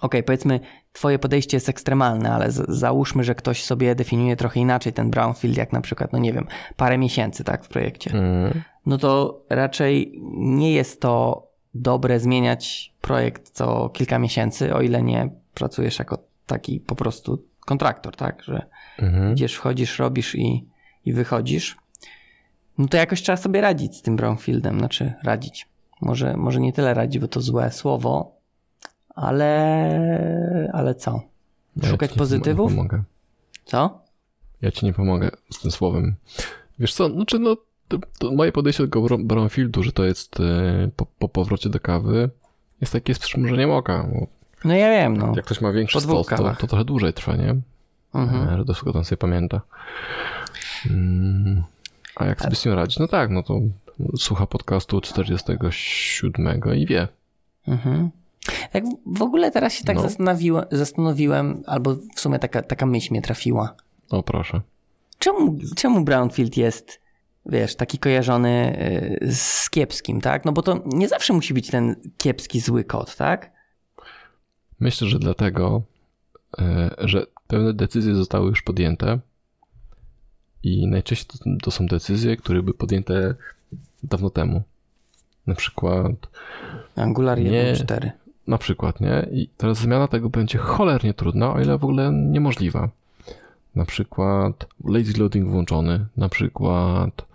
okej, powiedzmy, twoje podejście jest ekstremalne, ale z, załóżmy, że ktoś sobie definiuje trochę inaczej ten Brownfield, jak na przykład, no nie wiem, parę miesięcy, tak, w projekcie Mhm. no to raczej nie jest to dobre zmieniać projekt co kilka miesięcy, o ile nie pracujesz jako taki po prostu kontraktor, tak? Że Mhm. idziesz, wchodzisz, robisz i, i wychodzisz. No to jakoś trzeba sobie radzić z tym brownfieldem, znaczy radzić. Może, może nie tyle radzić, bo to złe słowo, ale, ale co? Ja Szukać pozytywów? Pomogę. Co? Ja ci nie pomogę z tym słowem. Wiesz co, znaczy no, to, to moje podejście do tego Bro- brownfieldu, że to jest e, po, po powrocie do kawy, jest takie z przymrużeniem oka. No ja wiem, no. jak ktoś ma większy stos, to, to trochę dłużej trwa, nie? Mhm. E, Że to wszystko tam sobie pamięta. Mm, a jak sobie z tym radzić? No tak, no to słucha podcastu 47 i wie. Mhm. Tak w ogóle teraz się tak No. zastanowiłem, zastanowiłem, albo w sumie taka, taka myśl mnie trafiła. O proszę. Czemu, czemu Brownfield jest, wiesz, taki kojarzony y, z kiepskim, tak? No bo to nie zawsze musi być ten kiepski, zły kod, tak? Myślę, że dlatego, e, że pewne decyzje zostały już podjęte i najczęściej to, są decyzje, które były podjęte dawno temu. Na przykład, Angular Nie. 1.4. na przykład, nie? I teraz zmiana tego będzie cholernie trudna, o ile w ogóle niemożliwa. Na przykład lazy loading włączony, na przykład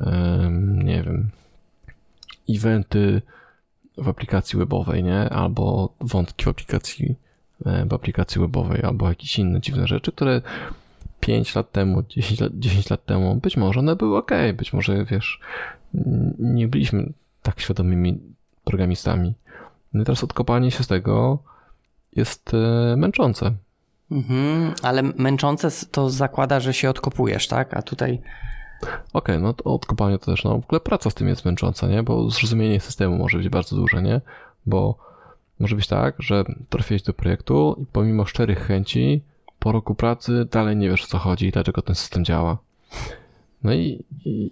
em, nie wiem, eventy w aplikacji webowej, nie? Albo wątki w aplikacji, w aplikacji webowej, albo jakieś inne dziwne rzeczy, które 5 lat temu, 10 lat, 10 lat temu, być może one były ok, być może wiesz, nie byliśmy tak świadomymi programistami. No i teraz odkopanie się z tego jest e, męczące. Mhm, ale męczące to zakłada, że się odkopujesz, tak? A tutaj Okej, no to odkopanie to też, no w ogóle praca z tym jest męcząca, nie? Bo zrozumienie systemu może być bardzo duże, nie? Bo może być tak, że trafiłeś do projektu i pomimo szczerych chęci po roku pracy dalej nie wiesz o co chodzi i dlaczego ten system działa. No i, i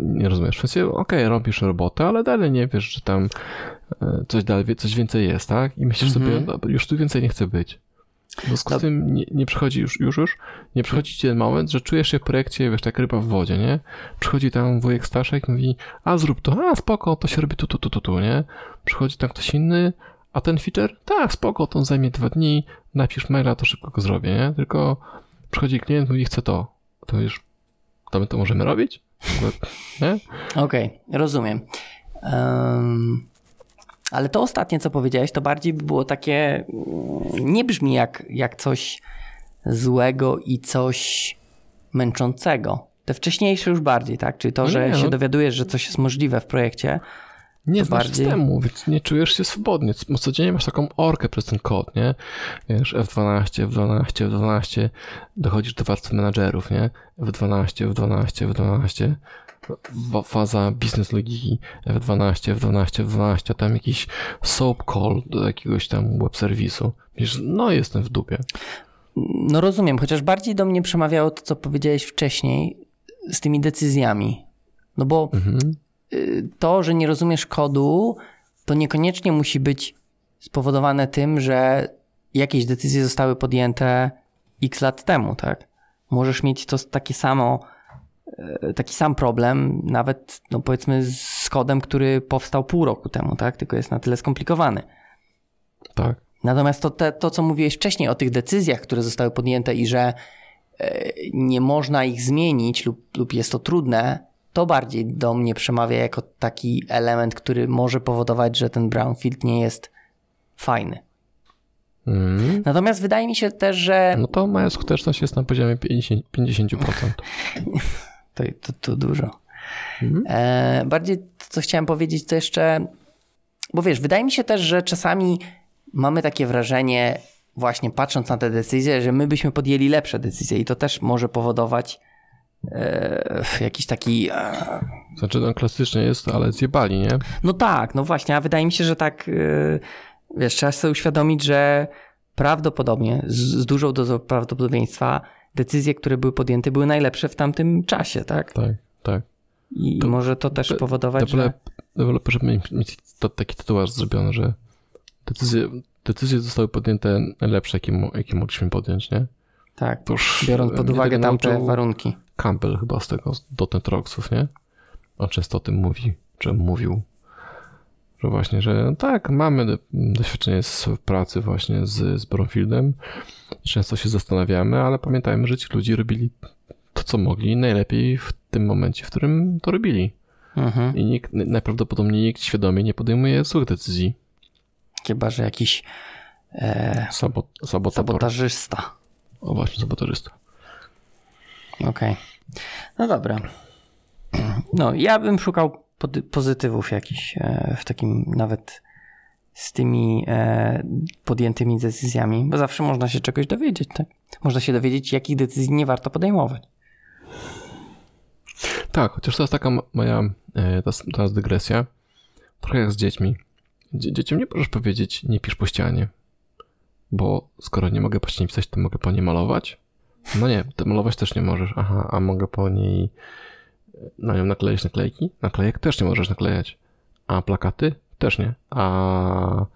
nie rozumiesz, w sensie okej, robisz robotę, ale dalej nie wiesz, że tam coś dalej, coś więcej jest, tak? I myślisz Mhm. sobie, dobra, już tu więcej nie chcę być. W związku z tym nie, nie przychodzi już, już, już, nie przychodzi ci ten moment, że czujesz się w projekcie, wiesz, jak ryba w wodzie, nie? Przychodzi tam wujek Staszek i mówi, a zrób to, a spoko, to się robi tu, tu, tu, tu, tu, nie? Przychodzi tam ktoś inny, a ten feature, tak, spoko, to zajmie dwa dni, napisz maila, to szybko go zrobię, nie? Tylko przychodzi klient, mówi, chce to. To już, to my to możemy robić? Okej, rozumiem. Em, ale to ostatnie, co powiedziałeś, to bardziej by było takie. mm, Nie brzmi jak, jak coś złego i coś męczącego. Te wcześniejsze już bardziej, tak? Czyli to, No że nie, się no. dowiadujesz, że coś jest możliwe w projekcie. Nie znasz bardziej- systemu, więc nie czujesz się swobodnie. Co- Codziennie masz taką orkę przez ten kod, nie? Wiesz, F12, F12, F12, dochodzisz do warstwy menadżerów, nie? F12, F12, F12, wa- faza biznes logiki, F12, F12, F12, a tam jakiś soap call do jakiegoś tam web serwisu. Wiesz, no jestem w dupie. No rozumiem, chociaż bardziej do mnie przemawiało to, co powiedziałeś wcześniej z tymi decyzjami. No bo Mhm. y, to, że nie rozumiesz kodu, to niekoniecznie musi być spowodowane tym, że jakieś decyzje zostały podjęte x lat temu, tak? Możesz mieć to takie samo, taki sam problem, nawet no powiedzmy z kodem, który powstał pół roku temu, tak? Tylko jest na tyle skomplikowany. Tak. Natomiast to, te, to, co mówiłeś wcześniej o tych decyzjach, które zostały podjęte i że e, nie można ich zmienić lub, lub jest to trudne, to bardziej do mnie przemawia jako taki element, który może powodować, że ten brownfield nie jest fajny. Mhm. Natomiast wydaje mi się też, że No to moja skuteczność jest na poziomie 50%. 50%. to, to, to dużo. Mhm. E, bardziej to, co chciałem powiedzieć, to jeszcze, bo wiesz, wydaje mi się też, że czasami mamy takie wrażenie, właśnie patrząc na te decyzje, że my byśmy podjęli lepsze decyzje i to też może powodować e, jakiś taki. E, Znaczy, no klasycznie jest, ale zjebali, nie? no tak, no właśnie, a wydaje mi się, że tak, e, wiesz, trzeba sobie uświadomić, że prawdopodobnie, z, z dużą dozą prawdopodobieństwa, decyzje, które były podjęte, były najlepsze w tamtym czasie, tak? Tak, tak. I To- może to też de- powodować, że... Dewelop, deweloperzy mieli mieć to, taki tatuaż zrobiony, że decyzje, decyzje zostały podjęte najlepsze, jakie, jakie mogliśmy podjąć, nie? Tak, To już biorąc pod uwagę tamte warunki. Campbell chyba z tego, z .NET Rocksów, nie? On często o tym mówi, czy mówił, że właśnie, że tak, mamy do- doświadczenie z pracy właśnie z, z Bromfieldem. Często się zastanawiamy, ale pamiętajmy, że ci ludzie robili to co mogli najlepiej w tym momencie, w którym to robili. Mhm. I nikt, najprawdopodobniej nikt świadomie nie podejmuje złych decyzji. Chyba, że jakiś e, Sabot, sabotator. sabotażysta. O właśnie, sabotażysta. Okej. No dobra. No, ja bym szukał pozytywów jakichś e, w takim nawet z tymi e, podjętymi decyzjami, bo zawsze można się czegoś dowiedzieć, tak? Można się dowiedzieć, jakich decyzji nie warto podejmować. Tak, chociaż to jest taka moja e, teraz dygresja. Trochę jak z dziećmi. Dzie- dzieciom nie możesz powiedzieć, nie pisz po ścianie. Bo skoro nie mogę po ścianie pisać, to mogę po niej malować? No nie, to malować też nie możesz. Aha, a mogę po niej e, na nią nakleić naklejki? Naklejek też nie możesz naklejać. A plakaty? Też nie. A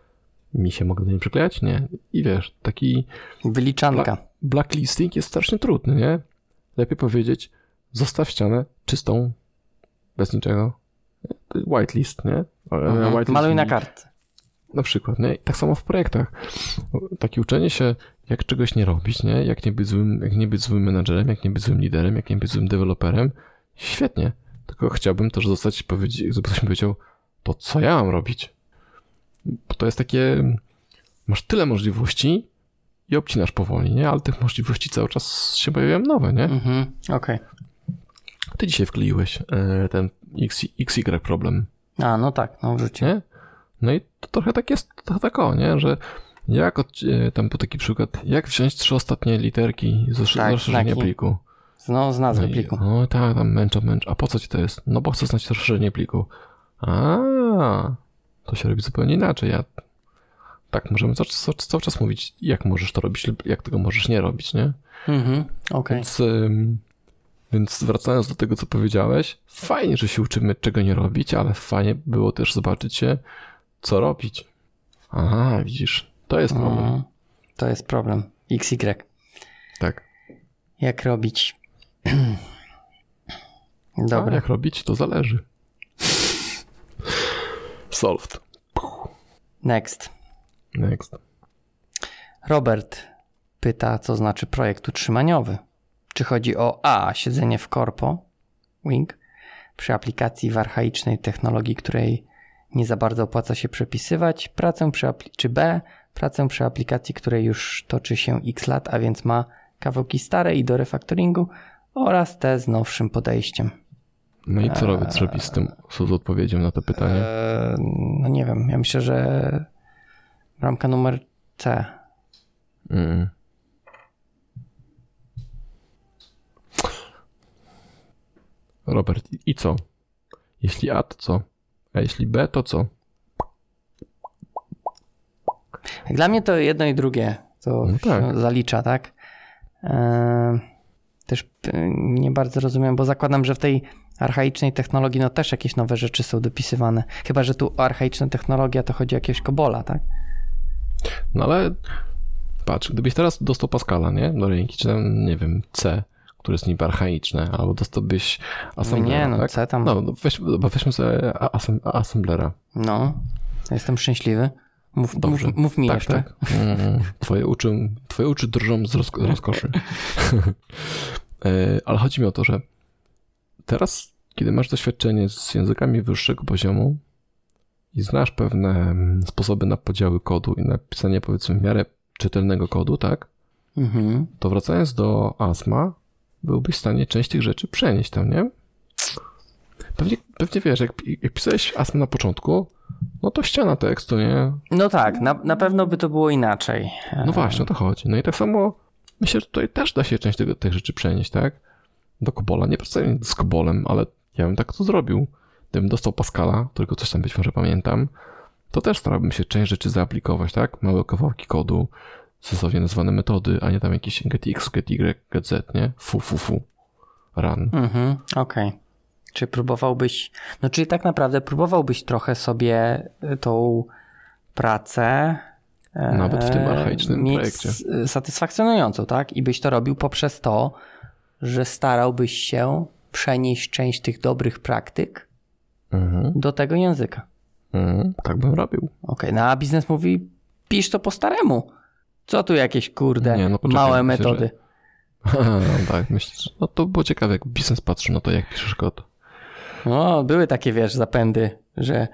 mi się mogę do niej przyklejać? Nie. I wiesz, taki Wyliczanka. blacklisting jest strasznie trudny, nie? Lepiej powiedzieć, zostaw ścianę czystą, bez niczego. Whitelist, nie? Mhm. Whitelist Maluj na kartce. Na przykład, nie? I tak samo w projektach. Takie uczenie się, jak czegoś nie robić, nie? Jak nie być złym, jak nie być złym menadżerem, jak nie być złym liderem, jak nie być złym deweloperem. Świetnie. Tylko chciałbym też zostać, powiedzieć, żeby ktoś mi powiedział, to co ja mam robić? Bo to jest takie, masz tyle możliwości i obcinasz powoli, nie? Ale tych możliwości cały czas się pojawiają nowe, nie? Mhm. Okej. Ty dzisiaj wkleiłeś e, ten X, XY problem. A, no tak, no w życiu. nie? No i to trochę tak jest, to tak o, nie? Że jak, od, e, tam był taki przykład, jak wziąć trzy ostatnie literki z Tak, rozszerzenia znaki. pliku. No, z No, nazwy i, pliku. no tak, tam męczą, męczą. A po co ci to jest? No bo chcę znać rozszerzenie pliku. A, to się robi zupełnie inaczej. Ja, tak, możemy cały, cały, cały czas mówić, jak możesz to robić lub jak tego możesz nie robić, nie? Mhm. Okej. Więc, ym, więc wracając do tego, co powiedziałeś, fajnie, że się uczymy czego nie robić, ale fajnie było też zobaczyć się, co robić. Aha, widzisz, to jest problem. Mhm. To jest problem. XY. Tak. Jak robić? A Dobra. jak robić, to zależy. Solved. Next. Next. Robert pyta, co znaczy projekt utrzymaniowy. Czy chodzi o A. Siedzenie w korpo, wing, przy aplikacji w archaicznej technologii, której nie za bardzo opłaca się przepisywać, pracę przy apli- czy B. Pracę przy aplikacji, której już toczy się x lat, a więc ma kawałki stare i do refactoringu oraz te z nowszym podejściem. No i co robić zrobić z tym, z odpowiedzią na to pytanie? Eee, no nie wiem, ja myślę, że bramka numer C. Mm. Robert, i co? Jeśli A, to co? A jeśli B, to co? Dla mnie to jedno i drugie to No tak. zalicza, tak? Eee, też e, nie bardzo rozumiem, bo zakładam, że w tej archaicznej technologii no też jakieś nowe rzeczy są dopisywane. Chyba, że tu archaiczna technologia to chodzi o jakiegoś kobola, tak? No ale patrz, gdybyś teraz dostał Pascala, nie? Do ręki, czy tam, nie wiem, C, które jest niby archaiczne, albo dostałbyś Assemblera, nie, no tak? C tam. No, no weź, weźmy sobie asem, Assemblera. No, jestem szczęśliwy. Mów, mów, Dobrze. mów mi tak, jeszcze. Tak. Mm, twoje, uczy, twoje uczy drżą z rozko- rozkoszy. E, Ale chodzi mi o to, że teraz, kiedy masz doświadczenie z językami wyższego poziomu i znasz pewne mm, sposoby na podziały kodu i napisanie powiedzmy w miarę czytelnego kodu, tak? Mhm. To wracając do ASMA, byłbyś w stanie część tych rzeczy przenieść tam, nie? Pewnie, pewnie wiesz, jak, jak pisałeś ASMA na początku, no to ściana tekstu, nie? No tak, na, na pewno by to było inaczej. No właśnie, o to chodzi. No i tak samo myślę, że tutaj też da się część tego, tych rzeczy przenieść, tak? Do Kobola. Nie pracuję z Kobolem, ale ja bym tak to zrobił. Gdybym dostał Pascala, którego coś tam być może pamiętam, to też starałbym się część rzeczy zaaplikować, tak? Małe kawałki kodu, sensownie nazwane metody, a nie tam jakieś getx, gety, getz, nie? Fu, fu, fu. Run. Mhm, okej. Czy próbowałbyś, no czyli tak naprawdę próbowałbyś trochę sobie y, tą pracę e, Nawet w tym archaicznym mieć projekcie. satysfakcjonującą, tak? I byś to robił poprzez to, że starałbyś się przenieść część tych dobrych praktyk Mhm. do tego języka. Mhm. Tak bym robił. Okej, no a biznes mówi, pisz to po staremu. Co tu jakieś kurde Nie, no poczekaj, małe myślę, metody. no tak, myślę, że no to było ciekawe, jak biznes patrzył na to, jak piszesz kod. No, były takie, wiesz, zapędy, że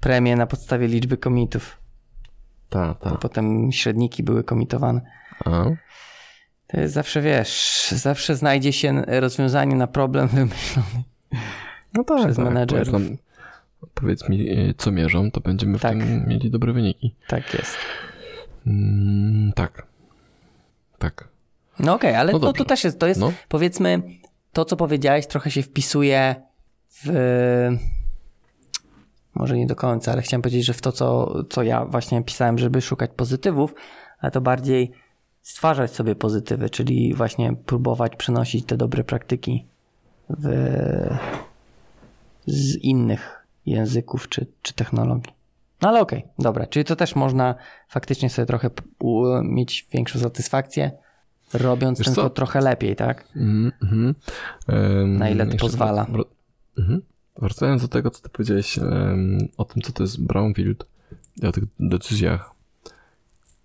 premie na podstawie liczby komitów. Tak, tak. Potem średniki były komitowane. A? To jest zawsze, wiesz, zawsze znajdzie się rozwiązanie na problem wymyślony. No tak, Przez tak. menedżerów. Powiedz, nam, powiedz mi, e, co mierzą, to będziemy w Tak. tym mieli dobre wyniki. Tak jest. Mm, tak. Tak. No okej, ale No to, to też jest, to jest No. powiedzmy, to co powiedziałeś trochę się wpisuje w... Może nie do końca, ale chciałem powiedzieć, że w to, co, co ja właśnie pisałem, żeby szukać pozytywów, ale to bardziej stwarzać sobie pozytywy, czyli właśnie próbować przenosić te dobre praktyki w, z innych języków czy, czy technologii. No ale okej, dobra, czyli to też można faktycznie sobie trochę mieć większą satysfakcję, robiąc Wiesz ten co? trochę lepiej, tak? Mhm, mhm. Em, Na ile to pozwala. wr- Mhm. Wracając do tego, co ty powiedziałeś em, o tym, co to jest brownfield o tych decyzjach.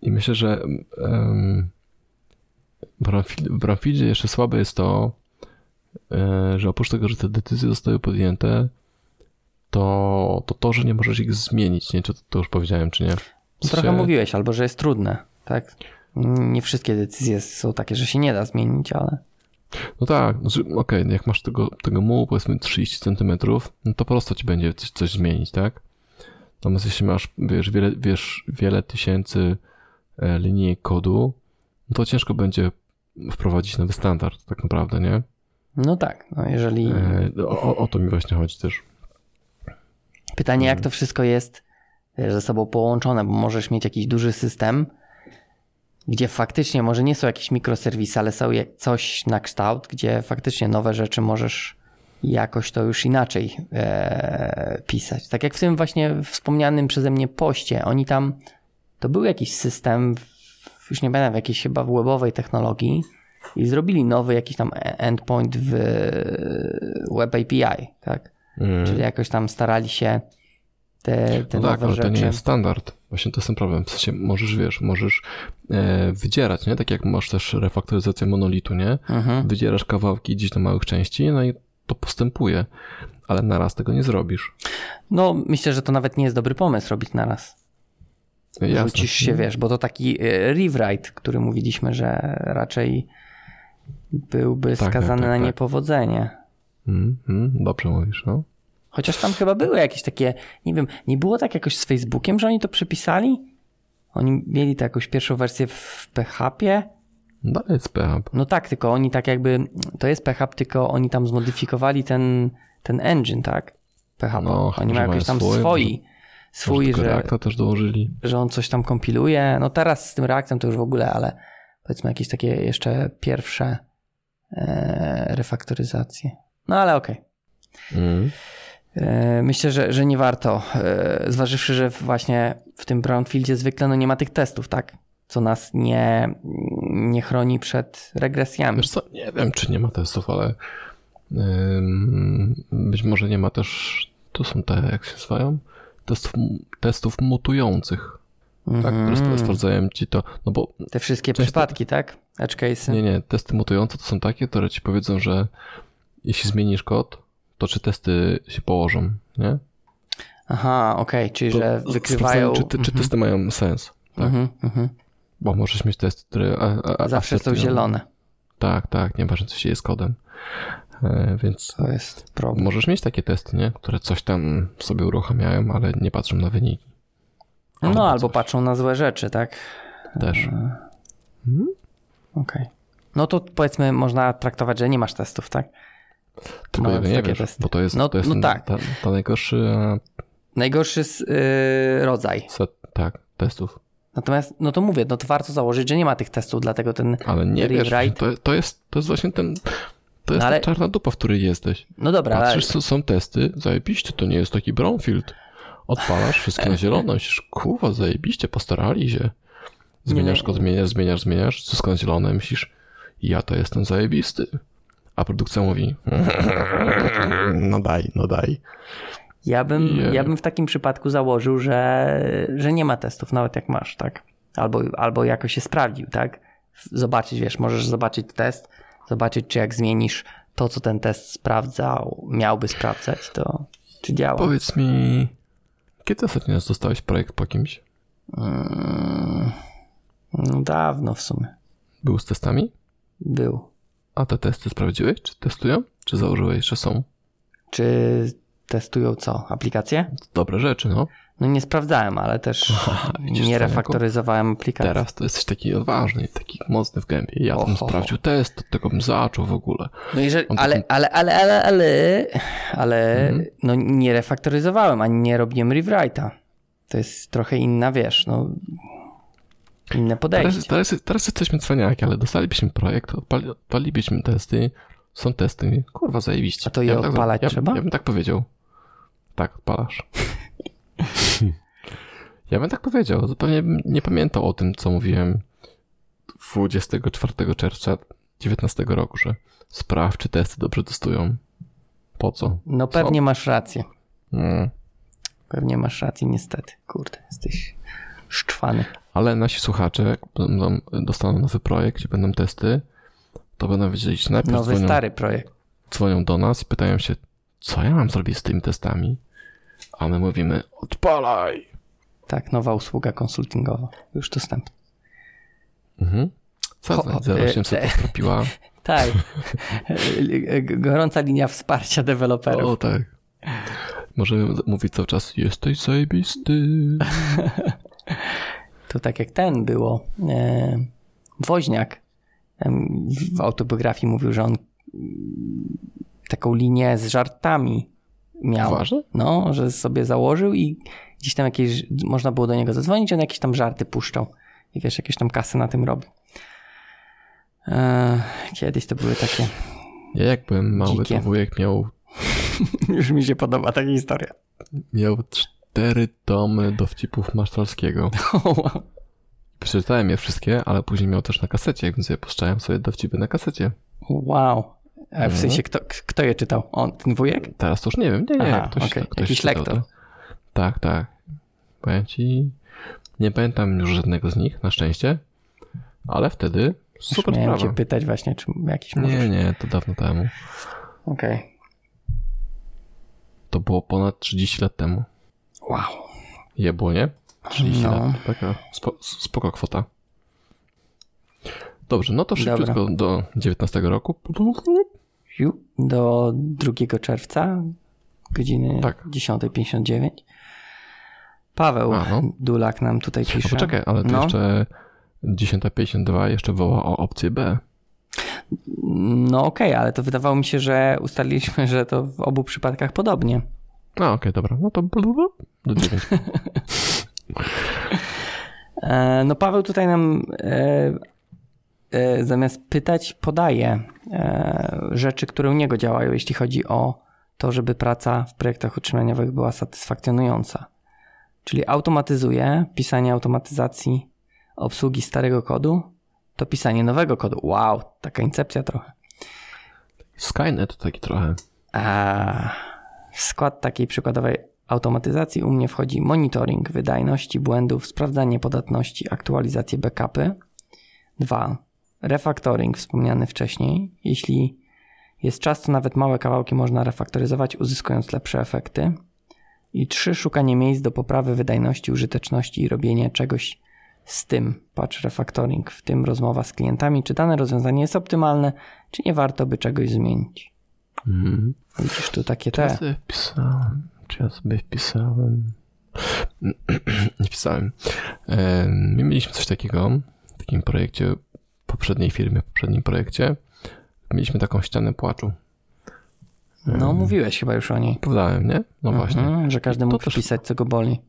I myślę, że um, w brownfieldzie jeszcze słabe jest to, e, że oprócz tego, że te decyzje zostały podjęte, to to, to że nie możesz ich zmienić. Nie, czy to, to już powiedziałem, czy nie? W No Trochę sensie- mówiłeś, albo że jest trudne, tak? Nie wszystkie decyzje są takie, że się nie da zmienić, ale No tak, znaczy, okej, jak masz tego, tego mułu powiedzmy 30 cm, no to prosto ci będzie coś, coś zmienić, tak? Natomiast jeśli masz, wiesz, wiele, wiesz, wiele tysięcy e, linijek kodu, no to ciężko będzie wprowadzić nowy standard, tak naprawdę, nie? no tak, no jeżeli... E, o, o to mi właśnie chodzi też. Pytanie, Mhm. jak to wszystko jest wiesz, ze sobą połączone, bo możesz mieć jakiś duży system, gdzie faktycznie może nie są jakieś mikroserwisy, ale są coś na kształt, gdzie faktycznie nowe rzeczy możesz jakoś to już inaczej e, pisać. Tak jak w tym właśnie wspomnianym przeze mnie poście, oni tam, to był jakiś system, w, już nie pamiętam, w jakiejś chyba w webowej technologii i zrobili nowy jakiś tam e- endpoint w Web API, tak? Mm. Czyli jakoś tam starali się te, te No tak, ale rzeczy. to nie jest standard. Właśnie to jest ten problem. W sensie możesz, wiesz, możesz e, wydzierać, nie? Tak jak masz też refaktoryzację monolitu, nie? Mhm. wydzierasz kawałki gdzieś do małych części, no i to postępuje, ale naraz tego nie zrobisz. No, myślę, że to nawet nie jest dobry pomysł robić naraz. Jasne. Rzucisz się, wiesz, bo to taki e, rewrite, który mówiliśmy, że raczej byłby Tak, skazany tak, na tak. niepowodzenie. Mm, mm, dobrze mówisz, no. Chociaż tam chyba były jakieś takie, nie wiem, nie było tak jakoś z Facebookiem, że oni to przepisali? Oni mieli to jakąś pierwszą wersję w PHP? Dalej jest PHP. No tak, tylko oni tak jakby, to jest PHP, tylko oni tam zmodyfikowali ten, ten engine, tak? PHP. No, oni mają jakieś tam swój, swoi, swój, że, Reacta też dołożyli. że on coś tam kompiluje. No teraz z tym reakcją to już w ogóle, ale powiedzmy jakieś takie jeszcze pierwsze e, refaktoryzacje. No ale okej. Mm. E, Myślę, że, że nie warto, e, zważywszy, że właśnie w tym brownfieldzie zwykle no nie ma tych testów, tak? Co nas nie, nie chroni przed regresjami. Wiesz co, nie wiem, czy nie ma testów, ale być może nie ma też, to są te, jak się nazywają? Testów, testów mutujących, tak? Które Mhm. sprawdzają ci to, no bo Te wszystkie przypadki, tak? Edge case'y. Nie, nie. Testy mutujące to są takie, które ci powiedzą, że jeśli zmienisz kod, to czy testy się położą, nie? Aha, okej, czyli To że wykrywają... Czy, te- czy Mhm, testy mają sens. Tak? mhm, mhm. Bo możesz mieć testy, które. A, a, Zawsze są zielone. Tak, tak, nieważne co się z kodem. E, więc To jest problem. możesz mieć takie testy, nie? Które coś tam sobie uruchamiają, ale nie patrzą na wyniki. No albo coś. patrzą na złe rzeczy, tak? Też. Mhm. Okej. No to powiedzmy można traktować, że nie masz testów, tak? Tylko jego nie wiesz, testy. bo to jest, No- to jest no tak. ta, ta najgorszy e, Najgorszy yy, rodzaj. set, tak, testów. Natomiast, no to mówię, no to warto założyć, że nie ma tych testów, dlatego ten... Ale nie wiesz, to, to, jest, to jest właśnie ten. To jest No ale- ta czarna dupa, w której jesteś. No dobra, ale... Patrzysz, co są testy, zajebiście, to nie jest taki brownfield. Odpalasz wszystko na zielono, myślisz, kurwa, zajebiście, postarali się. Zmieniasz go, zmieniasz, zmieniasz, zmieniasz, wszystko na zielone, myślisz, ja to jestem zajebisty. A produkcja mówi, no daj, no daj. Ja bym, Je- ja bym w takim przypadku założył, że, że nie ma testów, nawet jak masz, tak? Albo, albo jakoś się sprawdził, tak? zobaczyć, wiesz, możesz zobaczyć test, zobaczyć, czy jak zmienisz to, co ten test sprawdzał, miałby sprawdzać, to czy działa. Powiedz mi, kiedy ostatnio raz dostałeś projekt po kimś? Mm, no dawno w sumie. Był z testami? Był. A te testy sprawdziłeś? Czy testują? Czy założyłeś, że są? Czy testują co? Aplikacje? Dobre rzeczy, no. No nie sprawdzałem, ale też widzisz, nie refaktoryzowałem aplikacji. Teraz to jesteś taki odważny i taki mocny w gębie. Ja bym sprawdził test, od tego bym zaczął w ogóle. No jeżeli, ale, taką- ale, ale, ale, ale, ale Mhm. no nie refaktoryzowałem, ani nie robiłem rewrite'a. To jest trochę inna, wiesz, no inne podejście. Teraz, teraz, teraz jesteśmy cwaniaki, ale dostalibyśmy projekt, odpali, odpalibyśmy testy, są testy, kurwa zajebiście. A to je bym tak, odpalać ja, trzeba? Ja bym tak powiedział. Tak, odpalasz. ja bym tak powiedział. Zupełnie nie pamiętał o tym, co mówiłem 24 czerwca 19 roku, że sprawdź, czy testy dobrze testują. Po co? No pewnie masz rację. Mm. Pewnie masz rację, niestety. Kurde, jesteś szczwany. Ale nasi słuchacze, jak będą, dostaną nowy projekt, gdzie będą testy, to będą wiedzieć, najpierw Nowy, dzwonią, stary projekt. dzwonią do nas i pytają się, co ja mam zrobić z tymi testami? A my mówimy, odpalaj! Tak, nowa usługa konsultingowa. Już dostępna. Mhm. Co za ho- 0800 e, postropiła? Tak. Gorąca linia wsparcia deweloperów. O tak. Możemy mówić cały czas, jesteś zajebisty. To tak jak ten było. E, woźniak w autobiografii mówił, że on taką linię z żartami miał. Poważnie? No, że sobie założył i gdzieś tam jakieś, można było do niego zadzwonić, on jakieś tam żarty puszczał. I wiesz, jakieś tam kasy na tym robił. E, kiedyś to były takie. Ja jak byłem mały, Dzikie. to wujek miał, Już mi się podoba taka historia. miał cztery tomy dowcipów Masztalskiego. Przeczytałem je wszystkie, ale później miał też na kasecie, więc ja puszczałem sobie dowcipy na kasecie. wow. A w Mhm. sensie, kto, kto je czytał? On, ten wujek? Teraz to już nie wiem, nie, nie, Aha, ktoś, okej. ktoś Jakiś czytał lektor. to. Tak, tak. Powiem ci, nie pamiętam już żadnego z nich, na szczęście, ale wtedy super Miałem sprawa. cię pytać właśnie, czy jakiś możesz. Nie, nie, to dawno temu. Okej. To było ponad 30 lat temu. Wow. Jebło, nie? 30 No. lat. Taka spo, spoko kwota. Dobrze, no to szybciutko do 19 roku. Do 2 czerwca, godziny Tak. 10.59. Paweł A, no. Dulak nam tutaj No pisze. poczekaj, ale to No. jeszcze 10.52 jeszcze woła o opcję B. No okej, ale to wydawało mi się, że ustaliliśmy, że to w obu przypadkach podobnie. No okej, dobra, no to do 9. E, No Paweł tutaj nam e, zamiast pytać, podaje e, rzeczy, które u niego działają, jeśli chodzi o to, żeby praca w projektach utrzymaniowych była satysfakcjonująca. Czyli automatyzuje pisanie automatyzacji obsługi starego kodu, to pisanie nowego kodu. Wow, taka incepcja trochę. Skynet taki trochę. A w skład takiej przykładowej automatyzacji u mnie wchodzi monitoring wydajności błędów, sprawdzanie podatności, aktualizacje backupy. 2. Refactoring wspomniany wcześniej. Jeśli jest czas, to nawet małe kawałki można refaktoryzować, uzyskując lepsze efekty. I 3. Szukanie miejsc do poprawy wydajności, użyteczności i robienie czegoś z tym. Patrz refactoring, w tym rozmowa z klientami, czy dane rozwiązanie jest optymalne, czy nie warto by czegoś zmienić. Mhm. Widzisz tu takie te. sobie wpisałem? Czy ja sobie wpisałem? Nie wpisałem. Em, My mieliśmy coś takiego w takim projekcie, poprzedniej firmie, w poprzednim projekcie. Mieliśmy taką ścianę płaczu. No, mówiłeś chyba już o niej. Powiedziałem, nie? No właśnie. Mhm, że każdy mógł wpisać, co go boli.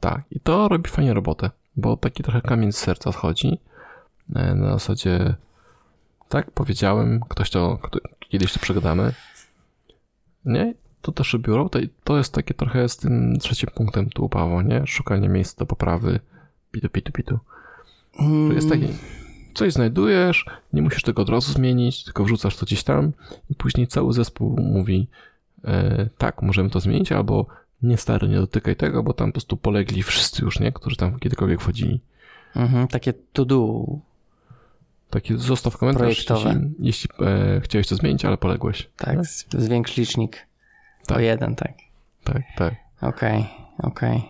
Tak. I to robi fajnie robotę, bo taki trochę kamień z serca schodzi. E, Na zasadzie tak, powiedziałem, ktoś to, kiedyś to przegadamy. Nie? To też biuro, to, to jest takie trochę z tym trzecim punktem tu Paweł, nie? Szukanie miejsca do poprawy, pitu, pitu, pitu. To jest taki, coś znajdujesz, nie musisz tego od razu zmienić, tylko wrzucasz to gdzieś tam i później cały zespół mówi e, tak, możemy to zmienić, albo nie stary, nie dotykaj tego, bo tam po prostu polegli wszyscy już, nie? Którzy tam kiedykolwiek wchodzili. Mhm, takie to do. Taki zostaw komentarz, Projektowe. jeśli, jeśli e, chciałeś to zmienić, ale poległeś. Tak, z- zwiększ licznik Tak. o jeden, tak. Tak, tak. Okej, okej.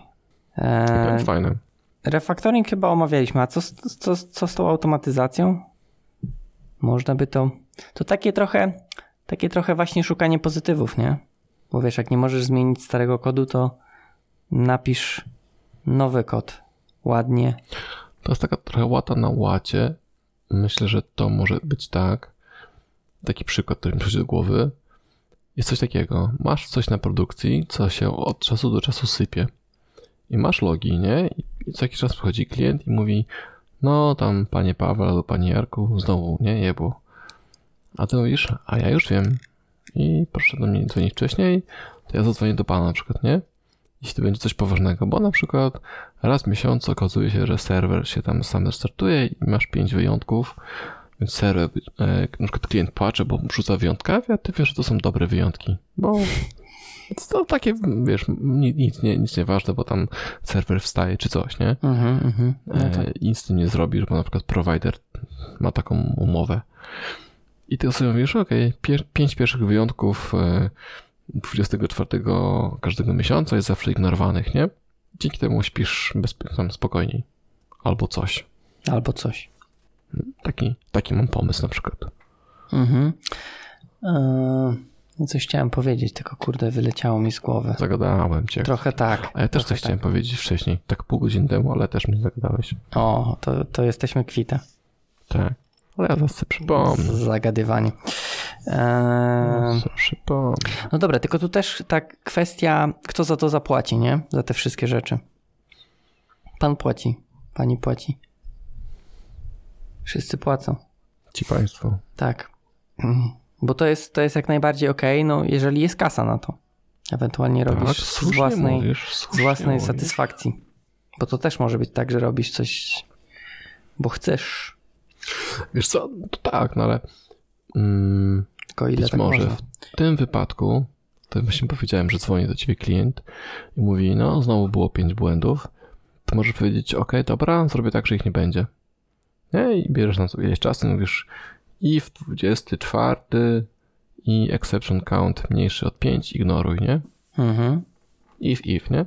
To Eee, jest fajne. Refactoring chyba omawialiśmy, a co, co, co z tą automatyzacją? Można by to... To takie trochę, takie trochę właśnie szukanie pozytywów, nie? Bo wiesz, jak nie możesz zmienić starego kodu, to napisz nowy kod. Ładnie. To jest taka trochę łata na łacie. Myślę, że to może być tak. Taki przykład, który mi przychodzi do głowy. Jest coś takiego. Masz coś na produkcji, co się od czasu do czasu sypie. I masz logi, nie? I co jakiś czas przychodzi klient i mówi no tam panie Paweł albo panie Jarku, znowu, nie? Jebło. A ty mówisz, a ja już wiem. I proszę do mnie dzwonić wcześniej, to ja zadzwonię do pana na przykład, nie? Jeśli to będzie coś poważnego, bo na przykład raz w miesiącu okazuje się, że serwer się tam sam startuje i masz pięć wyjątków, więc serwer, e, na przykład klient płacze, bo rzuca wyjątka, a ty wiesz, że to są dobre wyjątki, bo to takie, wiesz, ni- nic nie, nic nie ważne, bo tam serwer wstaje czy coś, nie? Mhm, mhm. No tak. E, nic z tym nie zrobisz, bo na przykład provider ma taką umowę. I ty sobie mówisz, ok, pier- pięć pierwszych wyjątków e, 24 każdego miesiąca jest zawsze ignorowanych, nie? Dzięki temu śpisz bezpie- tam spokojniej. Albo coś. Albo coś. Taki, taki mam pomysł na przykład. Mhm. No coś chciałem powiedzieć, tylko kurde, wyleciało mi z głowy. Zagadałem cię. Trochę tak. A ja też coś chciałem powiedzieć wcześniej, tak pół godziny temu, ale też mnie zagadałeś. O, to, to jesteśmy kwita. Tak. Ale ja zaraz sobie przypomnę. Zagadywanie. Eee, Przypomnę. no dobra, tylko tu też ta kwestia, kto za to zapłaci, nie? Za te wszystkie rzeczy. Pan płaci. Pani płaci. Wszyscy płacą. Ci państwo. Tak. Bo to jest, to jest jak najbardziej okej, no jeżeli jest kasa na to. Ewentualnie robisz tak, z własnej, mówisz, z własnej mówisz. satysfakcji. Bo to też może być tak, że robisz coś, bo chcesz. Wiesz co, to tak, no ale mm, Tylko ile być tak może można. w tym wypadku, to właśnie powiedziałem, że dzwoni do ciebie klient i mówi, no znowu było pięć błędów, to możesz powiedzieć, ok, dobra, zrobię tak, że ich nie będzie. Nie? I bierzesz na sobie ileś czasu i mówisz if 24 i exception count mniejszy od 5, ignoruj, nie? Mhm. If, if, nie?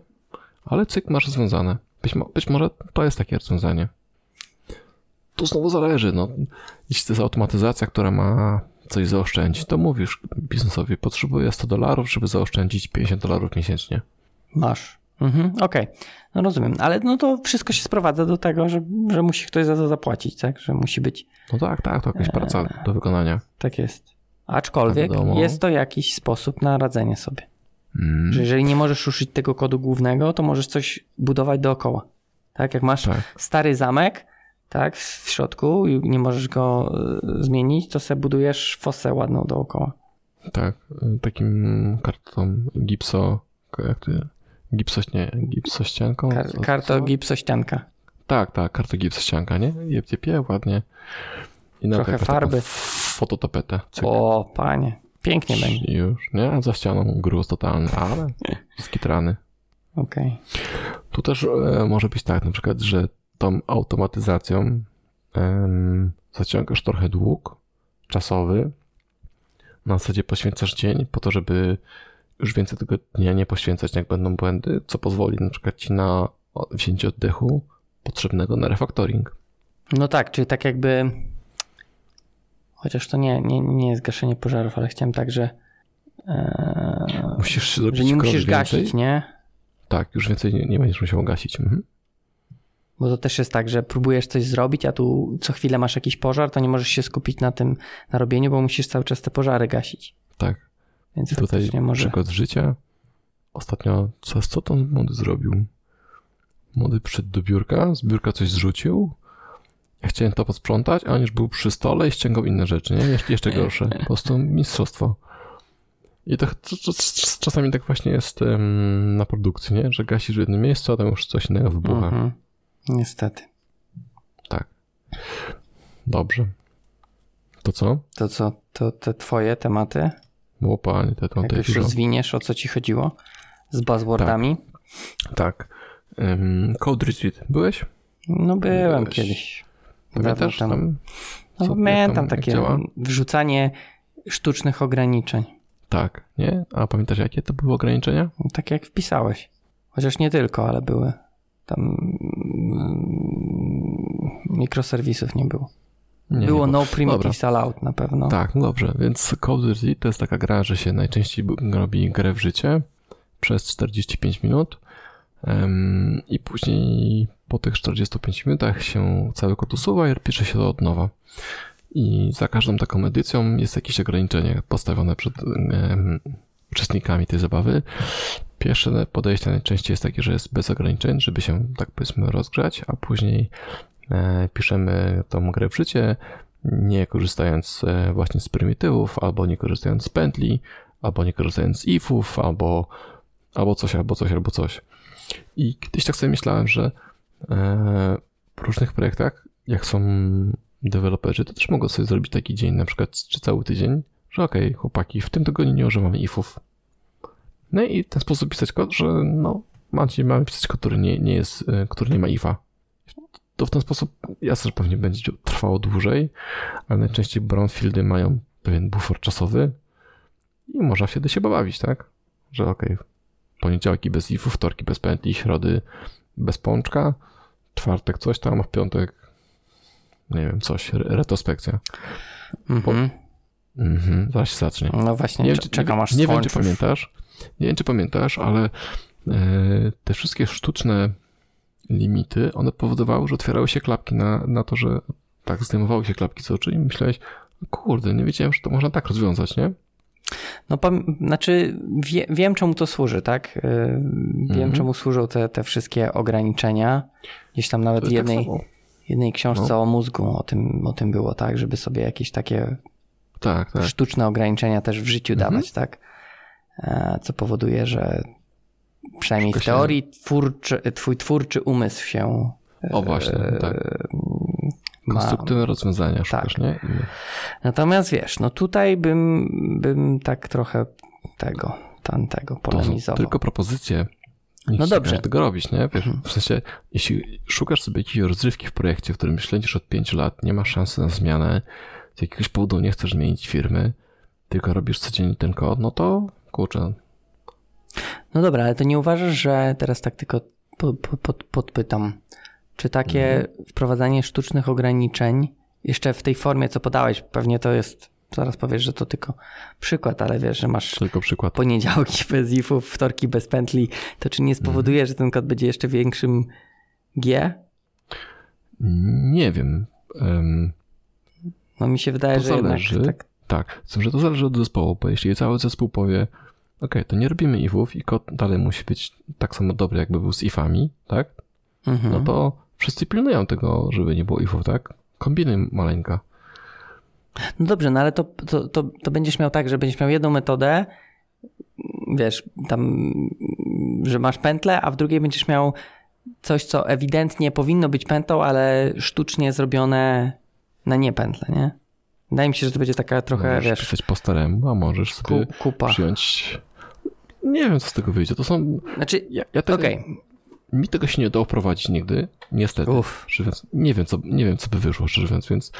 Ale cyk masz rozwiązane. Być, mo- być może to jest takie rozwiązanie. Tu znowu zależy, no. Jeśli to jest automatyzacja, która ma coś zaoszczędzić, to mówisz biznesowi, potrzebuję 100 dolarów, żeby zaoszczędzić 50 dolarów miesięcznie. Masz. Mhm. Okej. No rozumiem. Ale no to wszystko się sprowadza do tego, że, że musi ktoś za to zapłacić, tak? Że musi być. No tak, tak, to jakaś praca do wykonania. Tak jest. Aczkolwiek wiadomo. jest to jakiś sposób na radzenie sobie. Mm, Że jeżeli nie możesz uszyć tego kodu głównego, to możesz coś budować dookoła. Tak, jak masz tak, stary zamek, tak, w środku i nie możesz go y, zmienić, to sobie budujesz fosę ładną dookoła. tak. Takim kartą gipso, jak to gipsoś, nie, gipsościanką? Kar- karto gipsościanka. Tak, tak, karta gipsościanka, nie? Jeb, jeb, jeb, ładnie. I Trochę farby. Fototapetę. Cyk. O, panie. Pięknie będzie. Już, nie? Za ścianą gruz totalny, ale skitrany. Okej. Tu też e, może być tak na przykład, że tą automatyzacją em, zaciągasz trochę dług czasowy. Na zasadzie poświęcasz dzień po to, żeby już więcej tego dnia nie poświęcać, jak będą błędy, co pozwoli na przykład ci na wzięcie oddechu potrzebnego na refactoring. No tak, czyli tak jakby. Chociaż to nie, nie, nie jest gaszenie pożarów, ale chciałem tak, że. e, Musisz zrobić że nie musisz więcej. gasić, nie? Tak, już więcej nie, nie będziesz musiał gasić. Mhm. Bo to też jest tak, że próbujesz coś zrobić, a tu co chwilę masz jakiś pożar, to nie możesz się skupić na tym na robieniu, bo musisz cały czas te pożary gasić. Tak. Więc tutaj może. przykład życia. Ostatnio, co, co ten młody zrobił? Młody przyszedł do biurka, z biurka coś zrzucił. Ja chciałem to posprzątać, a on już był przy stole i ściągał inne rzeczy, nie? Jeszcze, jeszcze gorsze. Po prostu mistrzostwo. I to, to, to, czasami tak właśnie jest em, na produkcji, nie? Że gasisz w jednym miejscu, a tam już coś innego wybucha. Mhm. Niestety. Tak. Dobrze. To co? To co, to te twoje tematy? Było panie, te Jak tutaj już rozwiniesz, o co ci chodziło? Z buzzwordami? Tak. Um, Code Retreat. Byłeś? No byłem Byłeś. kiedyś. Pamiętasz Dawno tam? No, co- jak pamiętam tam- jak takie działa? wrzucanie sztucznych ograniczeń. Tak, nie? A pamiętasz jakie to były ograniczenia? Tak jak wpisałeś. Chociaż nie tylko, ale były. Tam mm, mikroserwisów nie było. Nie, było nie no primitives allowed na pewno. Tak, no dobrze, więc Call of Duty to jest taka gra, że się najczęściej robi grę w życie przez 45 minut em, i później po tych 45 minutach się cały kod usuwa i pisze się to od nowa. I za każdą taką edycją jest jakieś ograniczenie postawione przed em, uczestnikami tej zabawy. Pierwsze podejście najczęściej jest takie, że jest bez ograniczeń, żeby się tak powiedzmy rozgrzać, a później e, piszemy tą grę w życie, nie korzystając e, właśnie z prymitywów, albo nie korzystając z pętli, albo nie korzystając z ifów, albo, albo coś, albo coś, albo coś. I kiedyś tak sobie myślałem, że e, w różnych projektach, jak są deweloperzy, to też mogą sobie zrobić taki dzień, na przykład czy cały tydzień, że okej, chłopaki, w tym tygodniu nie używamy ifów. No i w ten sposób pisać kod, że no, macie, mamy pisać kod, który nie, nie jest, e, który nie ma ifa. To w ten sposób jasne, że pewnie będzie trwało dłużej, ale najczęściej brownfieldy mają pewien bufor czasowy i można wtedy się bawić, tak? Że okej, poniedziałki bez ifu, wtorki bez pętli, środy bez pączka, czwartek coś tam, a w piątek nie wiem, coś, re- retrospekcja. Mhm. Mhm, zaraz się zacznie. No właśnie, Nie, czekam aż nie wiem, czy pamiętasz, nie wiem, czy pamiętasz, ale e, te wszystkie sztuczne limity, one powodowały, że otwierały się klapki na, na to, że tak, zdejmowały się klapki z oczu i myślałeś, kurde, nie wiedziałem, że to można tak rozwiązać, nie? No, znaczy, wie, wiem czemu to służy, tak? Yy, Wiem Mhm. czemu służą te, te wszystkie ograniczenia. Gdzieś tam nawet jest jednej, tak jednej książce No. o mózgu o tym, o tym było, tak? Żeby sobie jakieś takie Tak, tak. sztuczne ograniczenia też w życiu Mhm. dawać, tak? E, Co powoduje, że przynajmniej w Szybko się- teorii twórczy, twój twórczy umysł się O właśnie, e, tak. ma. Konstruktywne rozwiązania Tak. szukasz, nie? I Natomiast wiesz, no tutaj bym, bym tak trochę tego, tam tego to polemizował. tylko propozycje. Nie No dobrze. tego robić, nie? Wiesz, Mhm. w sensie, jeśli szukasz sobie jakiejś rozrywki w projekcie, w którym śledzisz od 5 lat, nie masz szansy na zmianę, z jakiegoś powodu nie chcesz zmienić firmy, tylko robisz codziennie ten kod, no to kurczę, No dobra, ale to nie uważasz, że teraz tak tylko po, po, pod, podpytam, czy takie Mhm. wprowadzanie sztucznych ograniczeń, jeszcze w tej formie, co podałeś, pewnie to jest, zaraz powiesz, że to tylko przykład, ale wiesz, że masz tylko przykład. poniedziałki bez ifów, wtorki bez pętli, to czy nie spowoduje, Mhm. że ten kod będzie jeszcze większym G? Nie wiem. Em, No mi się wydaje, To że jednak zależy. tak. tak, tym, że to zależy od zespołu, bo jeśli cały zespół powie, ok, to nie robimy ifów i kod dalej musi być tak samo dobry, jakby był z ifami, tak? Mhm. No to wszyscy pilnują tego, żeby nie było ifów, tak? Kombinuj maleńka. No dobrze, no ale to, to, to, to będziesz miał tak, że będziesz miał jedną metodę, wiesz, tam, że masz pętlę, a w drugiej będziesz miał coś, co ewidentnie powinno być pętlą, ale sztucznie zrobione na nie pętlę, nie? Wydaje mi się, że to będzie taka trochę, możesz wiesz, pisać po staremu, a możesz sobie kupa. przyjąć... Nie wiem, co z tego wyjdzie. To są... Znaczy, Ja, ja tego, okej, Mi tego się nie udało wprowadzić nigdy, niestety. uff, Mówiąc, nie wiem, co, nie wiem, co by wyszło, szczerze mówiąc, więc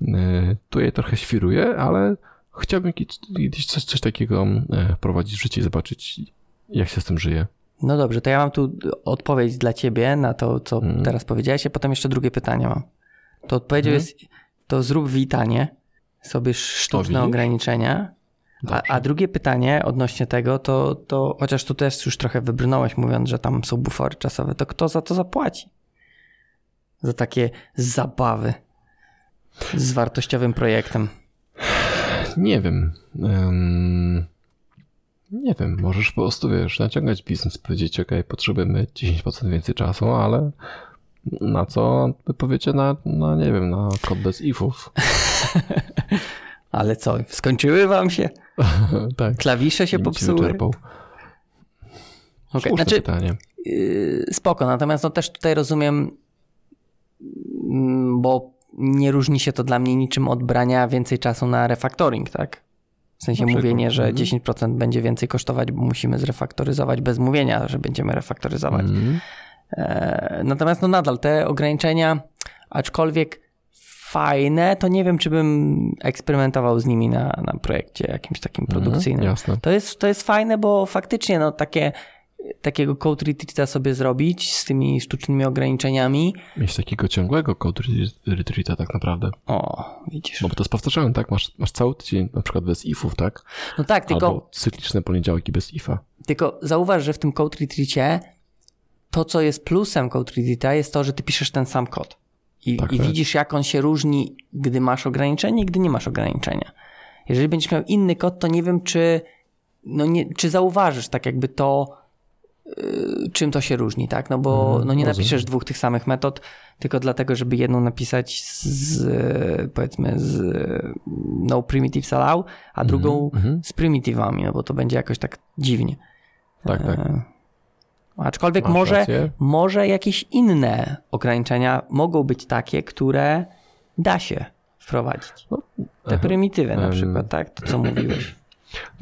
yy, tu je trochę świruję, ale chciałbym kiedyś coś, coś takiego yy, wprowadzić w życie i zobaczyć, jak się z tym żyje. no dobrze, to ja mam tu odpowiedź dla ciebie na to, co Mhm. teraz powiedziałeś, a potem jeszcze drugie pytanie mam. To odpowiedzią Mhm. jest, to zrób witanie, sobie sztuczne ograniczenia, A, a drugie pytanie odnośnie tego, to, to chociaż tu też już trochę wybrnąłeś, mówiąc, że tam są bufory czasowe, to kto za to zapłaci? Za takie zabawy z wartościowym projektem. Nie wiem. Ym, nie wiem, możesz po prostu, wiesz, naciągać biznes, powiedzieć, ok, potrzebujemy 10% więcej czasu, ale na co wy powiecie na, na, nie wiem, na kod bez ifów. Ale co, skończyły wam się? tak. Klawisze się popsuły? wyczerpał. Okay. Znaczy, pytanie. Yy, spoko, natomiast no też tutaj rozumiem, mm, bo nie różni się to dla mnie niczym od brania więcej czasu na refactoring, tak? W sensie przykład, mówienie, że mhm. 10% będzie więcej kosztować, bo musimy zrefaktoryzować bez mówienia, że będziemy refaktoryzować. Mm. E, Natomiast no nadal te ograniczenia, aczkolwiek fajne, to nie wiem, czy bym eksperymentował z nimi na, na projekcie jakimś takim Mhm, produkcyjnym. To jest, to jest fajne, bo faktycznie no, takie, takiego code retreata sobie zrobić z tymi sztucznymi ograniczeniami. Mieć takiego ciągłego code re- retreata tak naprawdę. O, widzisz. No bo to jest powtarzalne, tak? Masz, masz cały tydzień na przykład bez ifów, tak? No tak, tylko, Albo cykliczne poniedziałki bez ifa. tylko zauważ, że w tym code retreacie to, co jest plusem code retreata jest to, że ty piszesz ten sam kod. I, Tak, i tak. widzisz, jak on się różni, gdy masz ograniczenie i gdy nie masz ograniczenia. Jeżeli będziesz miał inny kod, to nie wiem, czy, no nie, czy zauważysz tak jakby to, yy, czym to się różni, tak? No bo Mhm, no nie napiszesz dwóch tych samych metod, tylko dlatego, żeby jedną napisać z, z powiedzmy z no primitives allow, a drugą mhm. z prymitywami, no bo to będzie jakoś tak dziwnie. Tak, tak. Aczkolwiek Masz może, rację. może jakieś inne ograniczenia mogą być takie, które da się wprowadzić. No, Te aha. prymitywy na przykład, tak? To co mówiłeś.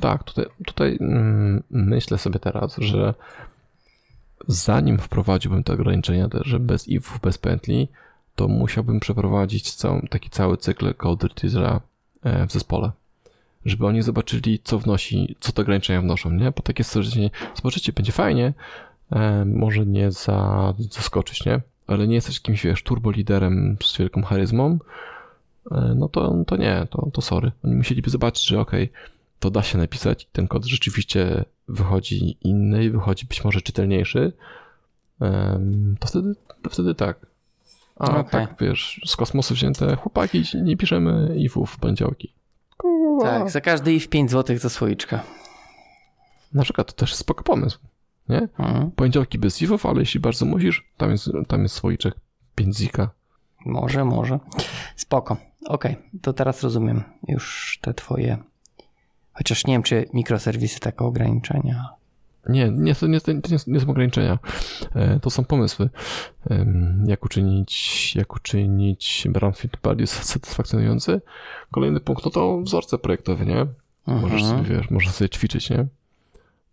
Tak, tutaj, tutaj mm, myślę sobie teraz, że zanim wprowadziłbym te ograniczenia, że bez ifów, bez pętli, to musiałbym przeprowadzić całą, taki cały cykl code retreatera e, w zespole. Żeby oni zobaczyli, co wnosi, co te ograniczenia wnoszą, nie? Bo takie stwierdzenie, zobaczycie, będzie fajnie, e, może nie za, zaskoczyć, nie? Ale nie jesteś jakimś, wiesz, turbo liderem z wielką charyzmą, e, no to, to nie, to, to sorry. Oni musieliby zobaczyć, że okej, to da się napisać, ten kod rzeczywiście wychodzi inny i wychodzi być może czytelniejszy, em, to wtedy, to wtedy tak. A Okej. tak, wiesz, z kosmosu wzięte chłopaki, nie piszemy ifów w poniedziałki. Tak, za każdy i w 5 zł za słoiczka. Na przykład to też spoko pomysł, nie? Mhm. Poniedziałki bez ifów, ale jeśli bardzo musisz, tam jest, tam jest słoiczek 5 zika. Może, może. Spoko. Okej, to teraz rozumiem już te twoje. Chociaż nie wiem, czy mikroserwisy takie ograniczenia. Nie, nie, to nie, to nie, nie są ograniczenia. E, To są pomysły. Jak uczynić, jak uczynić Brownfield bardziej satysfakcjonujący. Kolejny punkt, no to wzorce projektowe, nie? Możesz Mhm. sobie, wiesz, możesz sobie ćwiczyć, nie?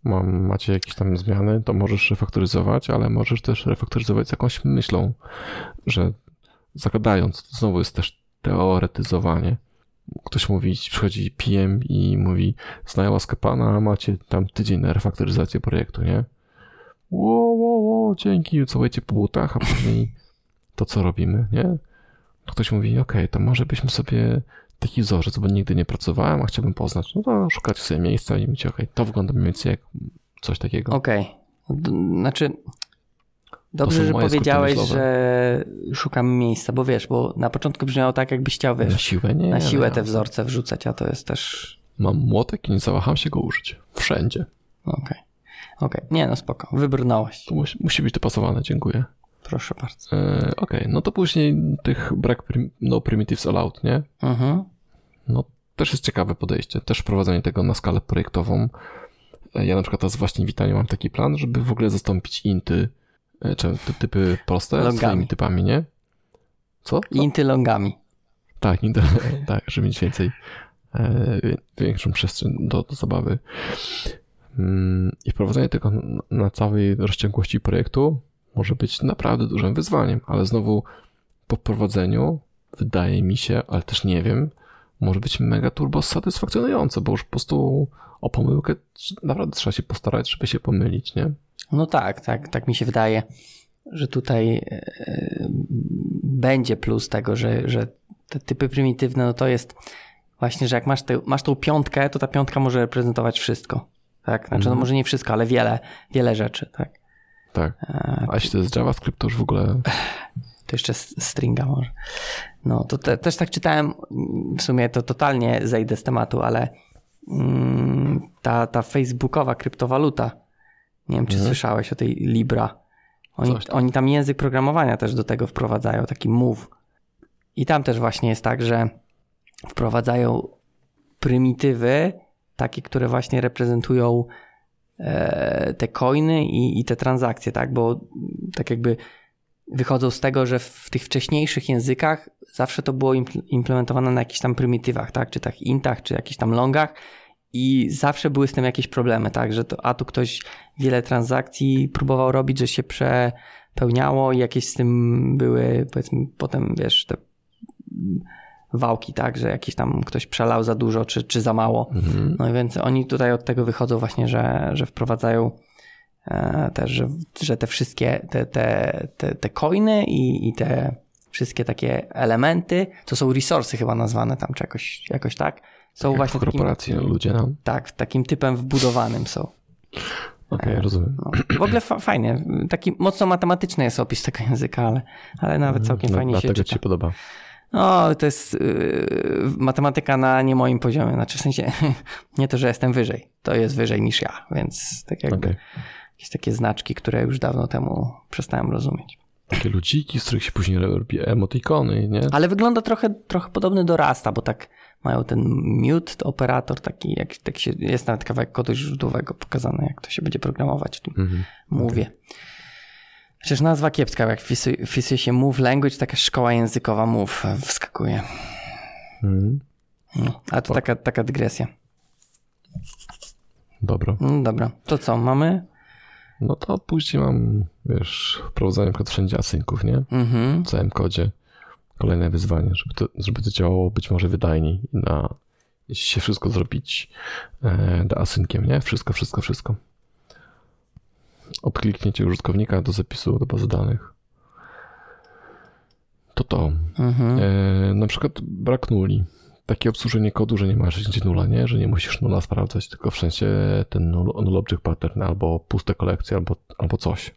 Mam, macie jakieś tam zmiany, to możesz refaktoryzować, ale możesz też refaktoryzować z jakąś myślą, że zakładając, to znowu jest też teoretyzowanie. Ktoś mówi, przychodzi PM i mówi, znaję łaskę pana, macie tam tydzień na refaktoryzację projektu, nie? Ło, ło, ło, dzięki, całujecie po butach, a później to co robimy, nie? To ktoś mówi, okej, to może byśmy sobie taki wzorzec, bo nigdy nie pracowałem, a chciałbym poznać. No to szukacie sobie miejsca i mówicie, okej, to wygląda mniej więcej jak coś takiego. Okej. D- Znaczy, dobrze, że powiedziałeś, że szukamy miejsca, bo wiesz, bo na początku brzmiało tak, jakbyś chciał, Na wiesz, siłę nie. na siłę te wzorce wrzucać, a to jest też... Mam młotek i nie zawaham się go użyć. Wszędzie. Okej. Okej, nie no spoko, wybrnąłeś. To musi, musi być dopasowane, dziękuję. Proszę bardzo. E, okej, no to później tych brak prim, no primitives allowed, nie? Mhm. No też jest ciekawe podejście. Też wprowadzenie tego na skalę projektową. E, Ja na przykład teraz właśnie w witaniu mam taki plan, żeby w ogóle zastąpić inty, e, czy ty, typy proste Longami. swoimi typami, nie? Co? Inty longami. Tak, inter... tak, żeby mieć więcej, e, większą przestrzeń do, do zabawy. Mm, I wprowadzenie tego na całej rozciągłości projektu może być naprawdę dużym wyzwaniem, ale znowu po wprowadzeniu wydaje mi się, ale też nie wiem, może być mega turbo satysfakcjonujące, bo już po prostu o pomyłkę naprawdę trzeba się postarać, żeby się pomylić, nie? No tak, tak, tak mi się wydaje, że tutaj e, będzie plus tego, że, że te typy prymitywne, no to jest właśnie, że jak masz, te, masz tą piątkę, to ta piątka może reprezentować wszystko. Tak, znaczy no Mhm. może nie wszystko, ale wiele, wiele rzeczy, tak. Tak. E, A jeśli to jest JavaScript, to już w ogóle to jeszcze stringa może. No to te, też tak czytałem, w sumie to totalnie zejdę z tematu, ale mm, ta, ta facebookowa kryptowaluta, nie wiem czy Mhm. słyszałeś o tej Libra. Oni, Coś tam. oni tam język programowania też do tego wprowadzają, taki move. I tam też właśnie jest tak, że wprowadzają prymitywy, takie, które właśnie reprezentują e, te coiny i, i te transakcje, tak? Bo tak jakby wychodzą z tego, że w tych wcześniejszych językach zawsze to było impl- implementowane na jakichś tam prymitywach, tak? Czy tak intach, czy jakichś tam longach i zawsze były z tym jakieś problemy, tak? Że to, a tu ktoś wiele transakcji próbował robić, że się przepełniało i jakieś z tym były, powiedzmy, potem wiesz, te wałki, tak, że jakiś tam ktoś przelał za dużo czy, czy za mało. Mhm. No i więc oni tutaj od tego wychodzą właśnie, że, że wprowadzają też, że, że te wszystkie te, te, te, te coiny i, i te wszystkie takie elementy, to są resursy chyba nazwane tam czy jakoś, jakoś tak, są Jak właśnie w korporacji takim, ludzie, no. tak, takim typem wbudowanym są. Okej, rozumiem. No. W ogóle fa- fajnie, taki mocno matematyczny jest opis tego języka, ale, ale nawet całkiem No, fajnie się dlatego czyta. ci się podoba. No, to jest yy, matematyka na nie moim poziomie. Znaczy w sensie nie to, że jestem wyżej. To jest wyżej niż ja, więc tak jakby Okej. Jakieś takie znaczki, które już dawno temu przestałem rozumieć. Takie ludziki, z których się później robi emotikony, nie? Ale wygląda trochę, trochę podobny do Rasta, bo tak mają ten mute operator, taki jak tak się, jest nawet kawałek kodu źródłowego pokazany, jak to się będzie programować w tym Mhm. Move'ie. Przecież nazwa kiepska, jak wpisuje, wpisuje się Move Language, taka szkoła językowa Move wskakuje. Mhm. No, ale to taka, taka dygresja. Dobra. No dobra, to co, mamy? No to później mam, wiesz, wprowadzanie na przykład wszędzie asynków, nie? Mhm. W całym kodzie. Kolejne wyzwanie, żeby to, żeby to działało być może wydajniej na, jeśli się wszystko zrobić e, da asynkiem, nie? Wszystko, wszystko, wszystko. Od kliknięcia użytkownika do zapisu do bazy danych. To to. Mhm. E, na przykład brak nuli. Takie obsłużenie kodu, że nie masz gdzie nula, nie? Że nie musisz nula sprawdzać, tylko w sensie ten null, null object pattern albo puste kolekcje, albo, albo coś.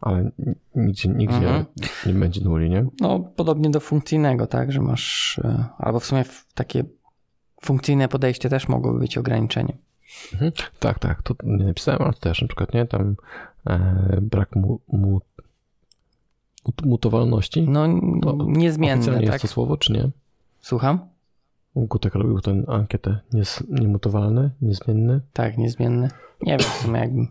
Ale nigdzie, nigdzie Mhm. nie będzie nuli, nie? No, podobnie do funkcyjnego, tak, że masz, e, albo w sumie takie funkcyjne podejście też mogłoby być ograniczeniem. Mhm. Tak, tak, to nie napisałem, ale też na przykład, nie? Tam e, brak mu, mu, mut- mutowalności. No, To niezmienne, tak? jest to słowo, czy nie? Słucham? Gutek robił tę ankietę. Nies, niemutowalne, niezmienne. Tak, niezmienny. Nie wiem w sumie jakbym.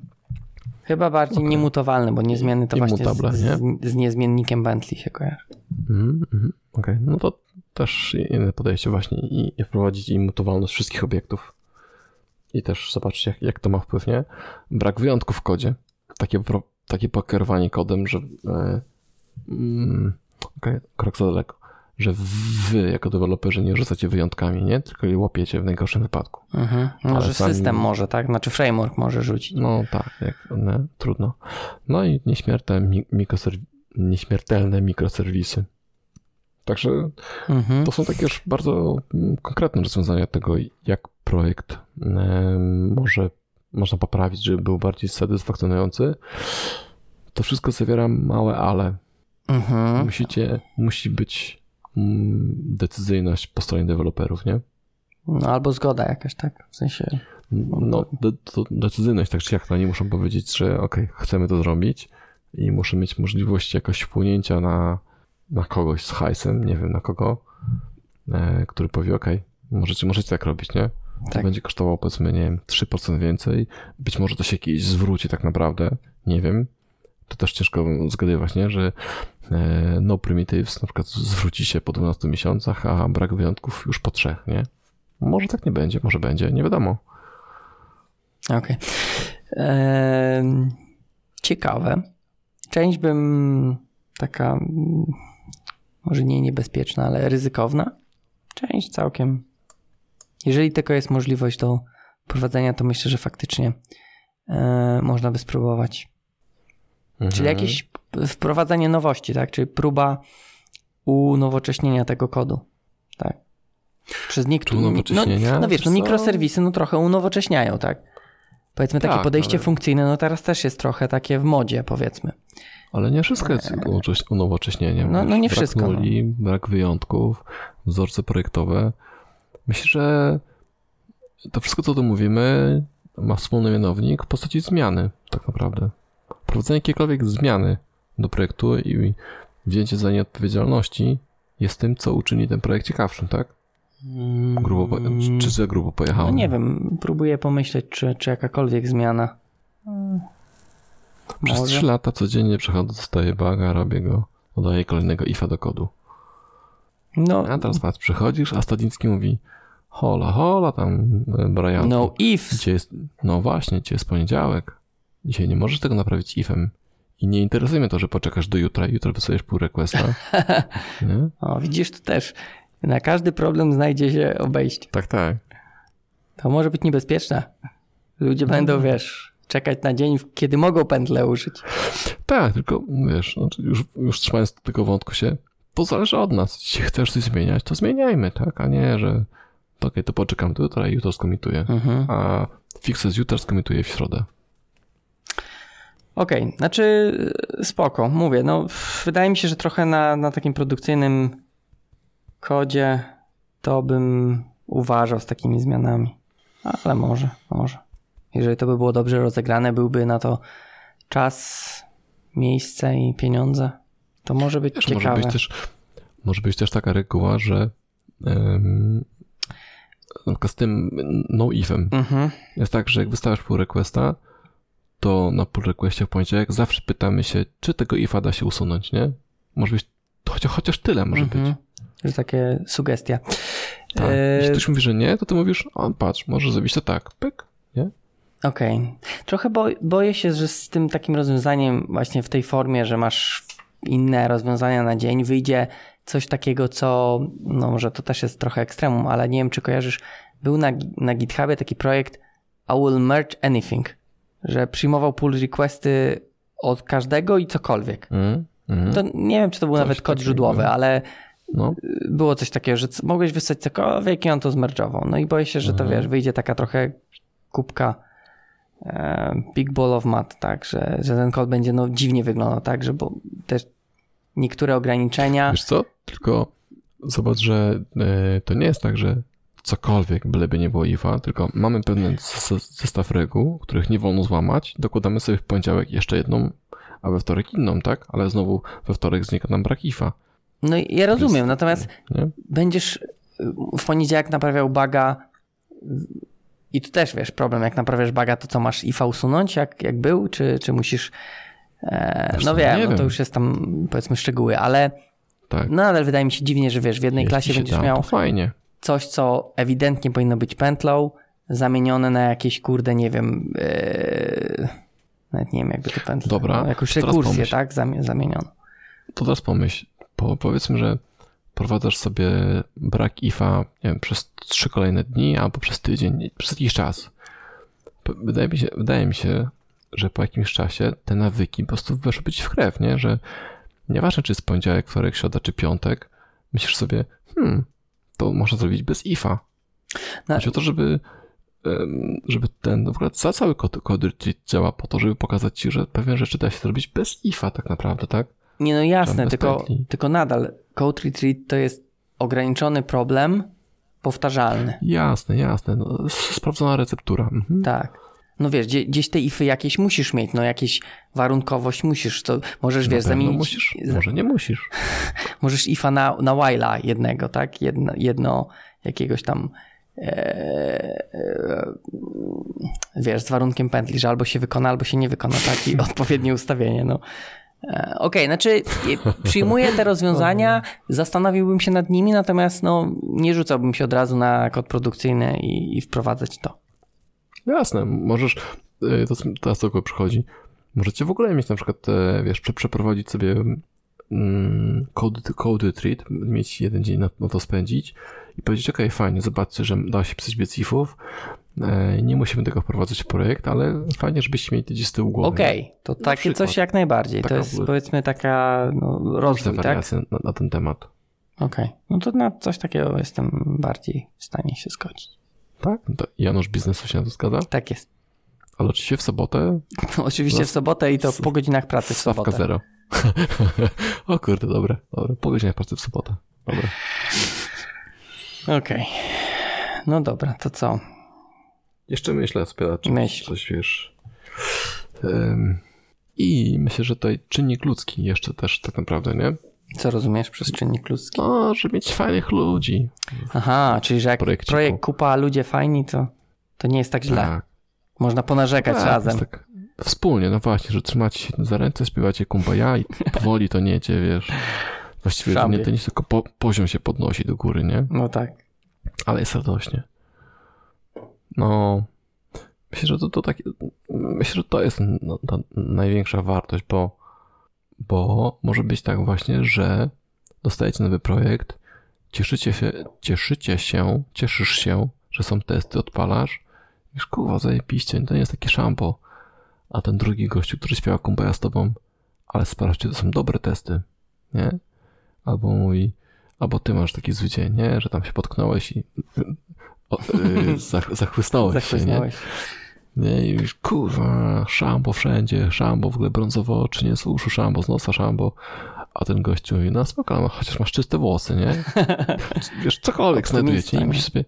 Chyba bardziej niemutowalny, bo niezmienny to właśnie Immutable, z, nie? z, z niezmiennikiem Bentley się kojarzy. Mhm. Okej, no to też inne podejście właśnie i, i wprowadzić immutowalność wszystkich obiektów. I też zobaczyć, jak, jak to ma wpływ, nie? Brak wyjątków w kodzie. Takie, pro, takie pokierowanie kodem, że e, mm, okej, krok za daleko. Że wy, jako deweloperzy, nie rzucacie wyjątkami, nie? Tylko je łapiecie w najgorszym wypadku. Mhm. Może sami- system może, tak? Znaczy framework może rzucić. No tak, jak, trudno. No i nieśmiertelne, mi, mikroserw- nieśmiertelne mikroserwisy. Także Mhm. to są takie już bardzo mm, konkretne rozwiązania tego, jak projekt może można poprawić, żeby był bardziej satysfakcjonujący. To wszystko zawiera małe ale. Mhm. Musicie, musi być decyzyjność po stronie deweloperów, nie? No, albo zgoda jakaś, tak? W sensie. No, de, to decyzyjność, tak czy jak, to oni muszą powiedzieć, że ok, chcemy to zrobić i muszę mieć możliwość jakoś wpłynięcia na, na kogoś z hajsem, nie wiem na kogo, e, który powie, ok, możecie, możecie tak robić, nie? To Tak. będzie kosztowało powiedzmy, nie wiem, 3% więcej, być może to się kiedyś zwróci tak naprawdę, nie wiem. To też ciężko zgadywać, nie? Że e, no primitives na przykład zwróci się po 12 miesiącach, a brak wyjątków już po trzech, nie? Może tak nie będzie, może będzie, nie wiadomo. Okej. Em, Ciekawe. Część bym taka, może nie niebezpieczna, ale ryzykowna. Część całkiem. Jeżeli tylko jest możliwość do prowadzenia, to myślę, że faktycznie e, można by spróbować. Czyli Mhm. jakieś p- wprowadzenie nowości, tak? Czyli próba unowocześnienia tego kodu. Tak. Przez unowocześnienia? No, no wiesz, no mikroserwisy no trochę unowocześniają, tak? Powiedzmy takie Tak, podejście ale- funkcyjne, no teraz też jest trochę takie w modzie, powiedzmy. Ale nie wszystko jest unowocześ- unowocześnieniem. No- no nie brak wszystko, Nuli, brak wyjątków, wzorce projektowe. Myślę, że to wszystko, co tu mówimy, ma wspólny mianownik w postaci zmiany, tak naprawdę. Prowadzenie jakiejkolwiek zmiany do projektu i wzięcie za nie odpowiedzialności jest tym, co uczyni ten projekt ciekawszym, tak? Grubo, po- czy, za grubo pojechałem? No nie wiem, próbuję pomyśleć, czy, czy jakakolwiek zmiana. Przez Może. 3 lata codziennie przechodzę, dostaję baga, robię go, dodaję kolejnego ifa do kodu. No, A teraz patrz, przychodzisz, a Stadiński mówi hola, hola tam, e, Brian. no ifs. Dzisiaj jest, no właśnie, dzisiaj jest poniedziałek. Dzisiaj nie możesz tego naprawić ifem. I nie interesuje mnie to, że poczekasz do jutra i jutro wysłujesz pull requesta. Nie? O, widzisz, to też Na każdy problem znajdzie się obejście. Tak, tak. To może być niebezpieczne. Ludzie będą, wiesz, czekać na dzień, kiedy mogą pętle użyć. Tak, tylko wiesz, znaczy już, już trzymając tego wątku się, to zależy od nas. Jeśli chcesz coś zmieniać, to zmieniajmy, tak? A nie, że to okej, to poczekam do jutra i jutro skomituję. Mhm. A fixes jutro skomituję w środę. Okej, znaczy spoko, mówię, no wydaje mi się, że trochę na, na takim produkcyjnym kodzie to bym uważał z takimi zmianami. Ale może, może. Jeżeli to by było dobrze rozegrane, byłby na to czas, miejsce i pieniądze, to może być Wiesz, ciekawe. może być też, może być też taka reguła, że um, z tym no ifem Mhm. jest tak, że jak wystawiasz pull requesta, to na pull requestie w poniedziałek zawsze pytamy się, czy tego ifa da się usunąć, nie? Może być, chociaż, chociaż tyle może być. Mhm. To jest takie sugestia. Tak. E, Jeśli ktoś mówi, że nie, to ty mówisz, o patrz, może zrobić to tak, pyk, nie? Okej. Trochę bo, boję się, że z tym takim rozwiązaniem, właśnie w tej formie, że masz inne rozwiązania na dzień, wyjdzie coś takiego, co, no może to też jest trochę ekstremum, ale nie wiem, czy kojarzysz, był na, na GitHubie taki projekt I will merge anything, że przyjmował pull requesty od każdego i cokolwiek. Mhm. Mhm. To nie wiem, czy to był Coś nawet kod takiego. źródłowy, ale No, było coś takiego, że mogłeś wysłać cokolwiek i on to zmerdżował. No i boję się, że to Mhm. wiesz, wyjdzie taka trochę kubka e, big ball of mud, tak, że, że ten kod będzie no dziwnie wyglądał, tak, że bo też niektóre ograniczenia, wiesz co? Tylko zobacz, że e, to nie jest tak, że cokolwiek, byleby nie było ifa, tylko mamy pewien zes- zestaw reguł, których nie wolno złamać, dokładamy sobie w poniedziałek jeszcze jedną, a we wtorek inną, tak? Ale znowu we wtorek znika nam brak ifa, no i ja rozumiem, natomiast nie? będziesz y, w poniedziałek naprawiał baga i tu też wiesz, problem, jak naprawiasz baga, to co masz ifa usunąć, jak, jak był, czy, czy musisz e, no wiem, no to wiem. już jest tam powiedzmy szczegóły, ale Tak. no ale wydaje mi się dziwnie, że wiesz, w jednej Jeśli klasie będziesz da, miał fajnie. Coś, co ewidentnie powinno być pętlą, zamienione na jakieś, kurde, nie wiem, yy, nawet nie wiem, jakby to pętlę. Dobra, No, jakąś rekursję, tak, Zamie- zamieniono. To teraz pomyśl, po, powiedzmy, że prowadzasz sobie brak ifa nie wiem, przez trzy kolejne dni albo przez tydzień, przez jakiś czas. Wydaje mi się, wydaje mi się, że po jakimś czasie te nawyki po prostu weszły być w krew, nie? Że nieważne, czy jest poniedziałek, wtorek, środa czy piątek, myślisz sobie, hmm, to można zrobić bez ifa. No, Chodzi o to, żeby, żeby ten, na przykład za cały kod, kod działa po to, żeby pokazać ci, że pewne rzeczy da się zrobić bez ifa tak naprawdę, tak? nie, no jasne, tylko, pętli. tylko nadal Code Retreat to jest ograniczony problem powtarzalny. Jasne, jasne. No, sprawdzona receptura. Mhm. Tak. No wiesz, gdzie, gdzieś te ify jakieś musisz mieć, no jakieś warunkowość musisz, to możesz, wiesz, zamienić, musisz, może nie musisz. możesz ifa na, na while'a jednego, tak? Jedno, jedno jakiegoś tam e, e, wiesz, z warunkiem pętli, że albo się wykona, albo się nie wykona, tak? I odpowiednie ustawienie, no. E, Okej, znaczy e, przyjmuję te rozwiązania, zastanowiłbym się nad nimi, natomiast no, nie rzucałbym się od razu na kod produkcyjny i, i wprowadzać to. Jasne, możesz, y, to teraz tylko przychodzi, możecie w ogóle mieć na przykład, e, wiesz, prze, przeprowadzić sobie mm, code, code retreat, mieć jeden dzień na, na to spędzić i powiedzieć, okej, fajnie, zobaczcie, że da się pisać bez ifów, e, nie musimy tego wprowadzać w projekt, ale fajnie, żebyście mieli gdzieś z tyłu głowy. Okej, to takie przykład. coś jak najbardziej. To jest powiedzmy taka no, rozwój, tak? na, na ten temat. Okej, no to na coś takiego jestem bardziej w stanie się zgodzić. Tak? To Janusz biznesu się na to zgadza? Tak jest. Ale oczywiście w sobotę Oczywiście w sobotę i to po godzinach pracy w stawka sobotę. zero. o kurde, dobre. dobre. Po godzinach pracy w sobotę. Dobra. Okej. No dobra, to co? Jeszcze myślę sobie, czy Myśl. coś wiesz. Em, I myślę, że tutaj czynnik ludzki jeszcze też tak naprawdę, nie? Co rozumiesz przez czynnik ludzki? No, żeby mieć fajnych ludzi. Aha, czyli że jak Projekciku. projekt kupa, ludzie fajni, to, to nie jest tak źle. Tak, Można ponarzekać tak, razem. tak wspólnie, no właśnie, że trzymacie się za ręce, śpiewacie kumbaya i powoli to niecie, wiesz. Właściwie Szambie. nie to nic, tylko po, poziom się podnosi do góry, nie? No tak. Ale jest radośnie. No, myślę, że to, to takie, myślę, że to jest no, ta największa wartość, bo, bo może być tak właśnie, że dostajecie nowy projekt, cieszycie się, cieszycie się, cieszysz się, że są testy, odpalasz. Wiesz, kurwa, zajebiście, to nie jest takie szampo. A ten drugi gościu, który śpiewa kumbaya z tobą, ale sprawdźcie, to są dobre testy, nie? Albo mówi, albo ty masz taki zły dzień, nie? Że tam się potknąłeś i o, yy, zach, zachłysnąłeś się, nie? Nie, i już kurwa, szambo wszędzie, szambo w ogóle brązowo czy nie z uszu szambo, z nosa szambo. A ten gościu mówi, no spoko, no, chociaż masz czyste włosy, nie? Wiesz, cokolwiek znajduje ci, nie musisz sobie...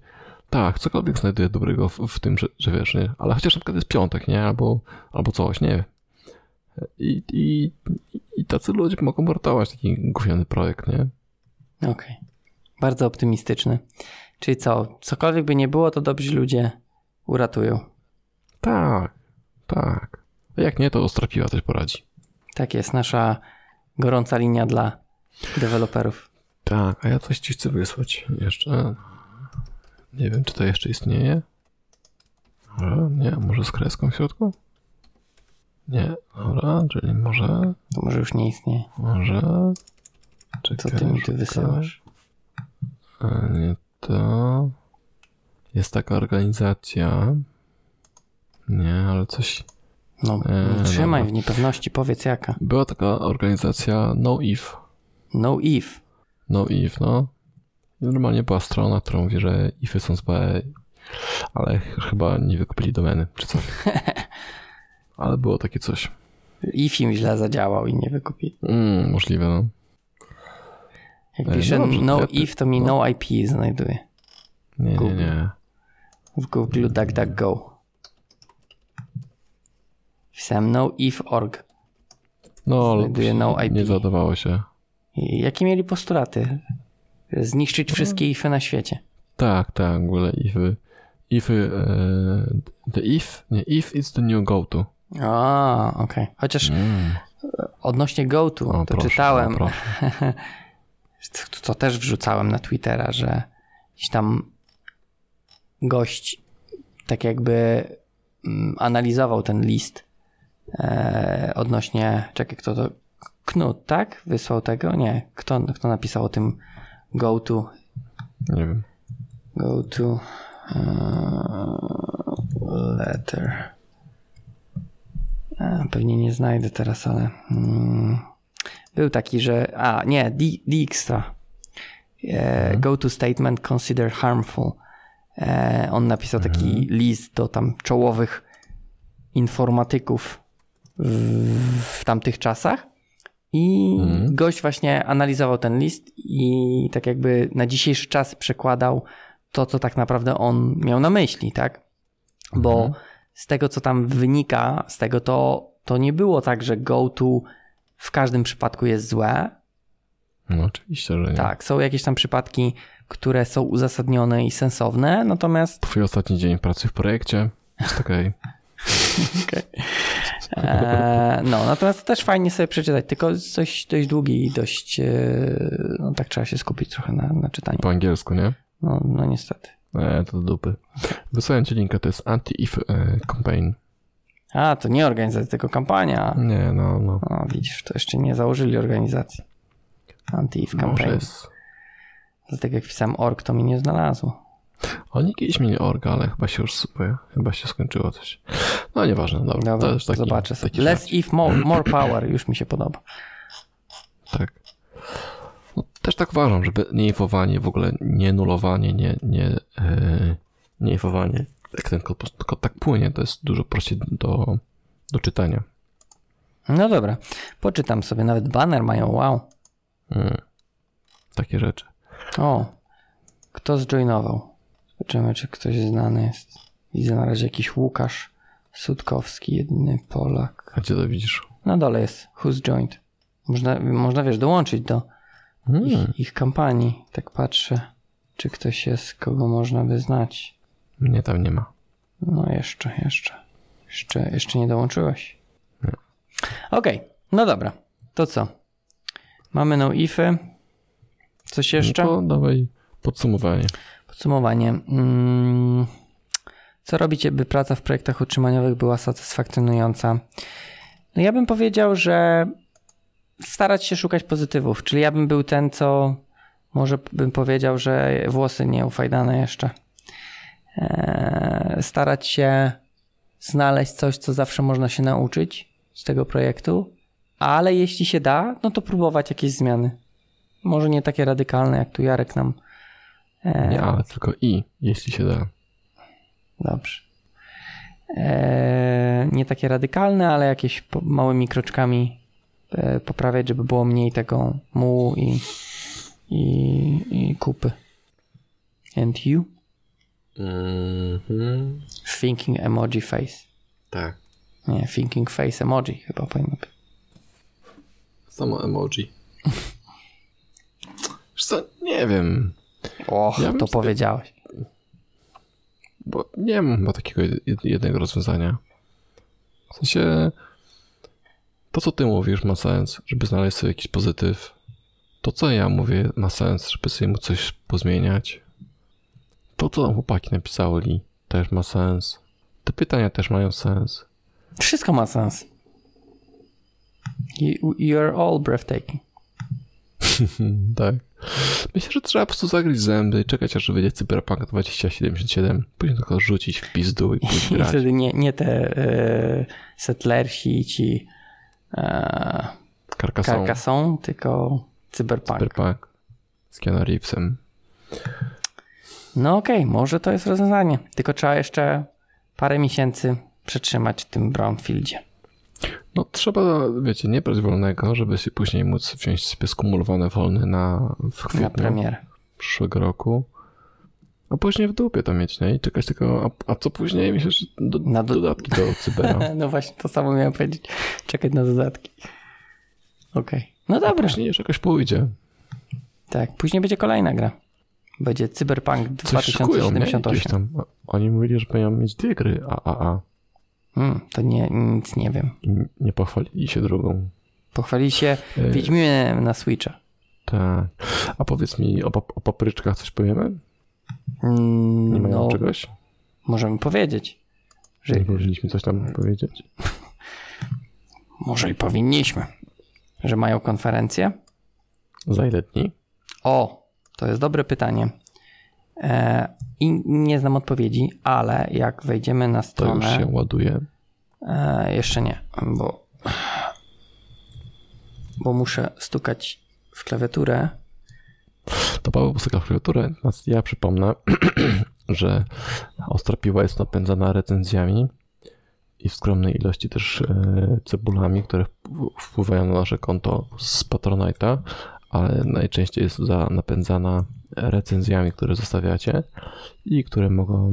Tak, cokolwiek znajduje dobrego w, w tym, że, że, wiesz, nie? Ale chociaż na przykład jest piątek, nie? Albo, albo coś, nie? I, i, I tacy ludzie mogą uratować taki gówniany projekt, nie? Okej. Okay. Bardzo optymistyczny. Czyli co, cokolwiek by nie było, to dobrzy ludzie uratują. Tak, tak. A jak nie, to Ostropiła coś poradzi. Tak jest, nasza gorąca linia dla deweloperów. Tak, a ja coś ci chcę wysłać jeszcze. Nie wiem, czy to jeszcze istnieje. Może, nie, może z kreską w środku? Nie, dobra, czyli może... To może już nie istnieje. Może... Czekaj, Co ty mi tu wysyłasz? A nie to... Jest taka organizacja... Nie, ale coś... No, nie trzymaj w niepewności, powiedz jaka. Była taka organizacja No If. No If. No If, no. I normalnie była strona, która mówi, że ify są złe, ale chyba nie wykupili domeny, czy coś. ale było takie coś. If im źle zadziałał i nie wykupili. Mm, możliwe, no. Jak piszę no, no if, to mi no. no IP znajduje. Nie, Google. nie, nie. W Google DuckDuckGo. Wpisałem no if org. No, Znajduje no IP. nie zadawało się. I jakie mieli postulaty? Zniszczyć wszystkie no. ify na świecie. Tak, tak, w ogóle ify. Ify, uh, the if, nie, if is the new go to. A, okej. Okay. Chociaż mm. odnośnie go to, o, to proszę, czytałem. O, to też wrzucałem na Twittera, że gdzieś tam gość tak jakby mm, analizował ten list e, odnośnie, czekaj, kto to, Knut, tak? Wysłał tego? Nie. Kto, kto napisał o tym go to? Nie wiem. Go to uh, letter. A, pewnie nie znajdę teraz, ale mm, był taki, że a nie, Dijkstra. E, mhm. Go to statement consider harmful. E, on napisał taki mhm. list do tam czołowych informatyków w, tamtych czasach. I mhm. gość właśnie analizował ten list i tak jakby na dzisiejszy czas przekładał to, co tak naprawdę on miał na myśli, tak? Bo mhm. z tego, co tam wynika, z tego to, to nie było tak, że GoTo w każdym przypadku jest złe. No oczywiście, że nie. Tak, są jakieś tam przypadki, które są uzasadnione i sensowne, natomiast... Twój ostatni dzień pracy w projekcie jest okej. Okay. Okay. E, no, natomiast też fajnie sobie przeczytać, tylko coś dość długi i dość, e, no tak trzeba się skupić trochę na, na czytaniu. Po angielsku, nie? No, no niestety. E, to dupy. Wysłałem ci linkę, to jest Anti-If e, Campaign. A, to nie organizacja, tylko kampania. Nie, no, no. O, widzisz, to jeszcze nie założyli organizacji. Anti-If Campaign. Dlatego jak pisałem org, to mi nie znalazło. Oni kiedyś mieli orga, ale chyba się już sypuje. Chyba się skończyło coś. No nieważne, dobra. dobra to taki, zobaczę sobie. Taki Less if more, more power, już mi się podoba. Tak. No, też tak uważam, żeby nie infowanie, w ogóle nie nulowanie, nie, nie, yy, nie infowanie. Jak ten kod, kod tak płynie, to jest dużo prościej do, do czytania. No dobra, poczytam sobie. Nawet banner mają, wow. Hmm. Takie rzeczy. O, kto zjoinował? Zobaczymy, czy ktoś znany jest. Widzę na razie jakiś Łukasz Sutkowski, jedyny Polak. A gdzie to widzisz? Na dole jest Who's Joined. Można, można wiesz, dołączyć do hmm. ich, ich kampanii. Tak patrzę, czy ktoś jest, kogo można by znać. Mnie tam nie ma. No jeszcze, jeszcze. Jeszcze, jeszcze nie dołączyłeś. Nie. Okej, okay. no dobra. To co? Mamy no ify. Coś jeszcze? No to dawaj podsumowanie. Podsumowanie. Mm, co robicie, by praca w projektach utrzymaniowych była satysfakcjonująca? No ja bym powiedział, że starać się szukać pozytywów, czyli ja bym był ten, co może bym powiedział, że włosy nie ufajdane jeszcze. Eee, starać się znaleźć coś, co zawsze można się nauczyć z tego projektu, ale jeśli się da, no to próbować jakieś zmiany. Może nie takie radykalne, jak tu Jarek nam. Nie, ale tylko i, jeśli się da. Dobrze. Eee, nie takie radykalne, ale jakieś małymi kroczkami e, poprawiać, żeby było mniej tego mułu i, i, i kupy. And you? Mm-hmm. Thinking emoji face. Tak. Nie, thinking face emoji chyba powinno być. Samo emoji. Co, nie wiem. Och, ja to powiedziałeś. Bo nie mam chyba takiego jednego rozwiązania. W sensie to, co ty mówisz, ma sens, żeby znaleźć sobie jakiś pozytyw. To, co ja mówię, ma sens, żeby sobie mu coś pozmieniać. To, co tam chłopaki napisali, też ma sens. Te pytania też mają sens. Wszystko ma sens. You, you're all breathtaking. tak. Myślę, że trzeba po prostu zagryźć zęby i czekać, aż wyjdzie Cyberpunk 2077. Później tylko rzucić w pizdu i pójść grać. I wtedy nie, nie te e, settlersi ci e, Carcassonne, tylko Cyberpunk. Cyberpunk z Keanu Reevesem. No okej, okay, może to jest rozwiązanie. Tylko trzeba jeszcze parę miesięcy przetrzymać w tym Brownfieldzie. No trzeba, wiecie, nie brać wolnego, żeby się później móc wziąć sobie skumulowane wolne na w kwietniu na premierę przyszłego roku. A później w dupie to mieć, nie? I czekać tylko, a, a co później? Myślę, że do, na do... dodatki do Cybera. no właśnie, to samo miałem powiedzieć. Czekać na dodatki. Okej. Okay. No dobra. A później już jakoś pójdzie. Tak, później będzie kolejna gra. Będzie Cyberpunk 2078. Oni mówili, że będą mieć dwie gry AAA. Hmm, to nie, nic nie wiem. Nie pochwalili się drugą. Pochwalili się e... Wiedźminem na Switcha. Tak. A powiedz mi, o, o papryczkach coś powiemy? Mm, nie mają no, czegoś? Możemy powiedzieć. Że... Nie powinniśmy coś tam powiedzieć? Może i powinniśmy. Że mają konferencję? Za ile dni? O, to jest dobre pytanie. E, I nie znam odpowiedzi, ale jak wejdziemy na stronę. To już się ładuje. E, jeszcze nie, bo, bo muszę stukać w klawiaturę. To Paweł postuka w klawiaturę, ja przypomnę, że ostra piła jest napędzana recenzjami i w skromnej ilości też e, cebulami, które wpływają na nasze konto z Patronite'a, ale najczęściej jest za napędzana recenzjami, które zostawiacie i które mogą,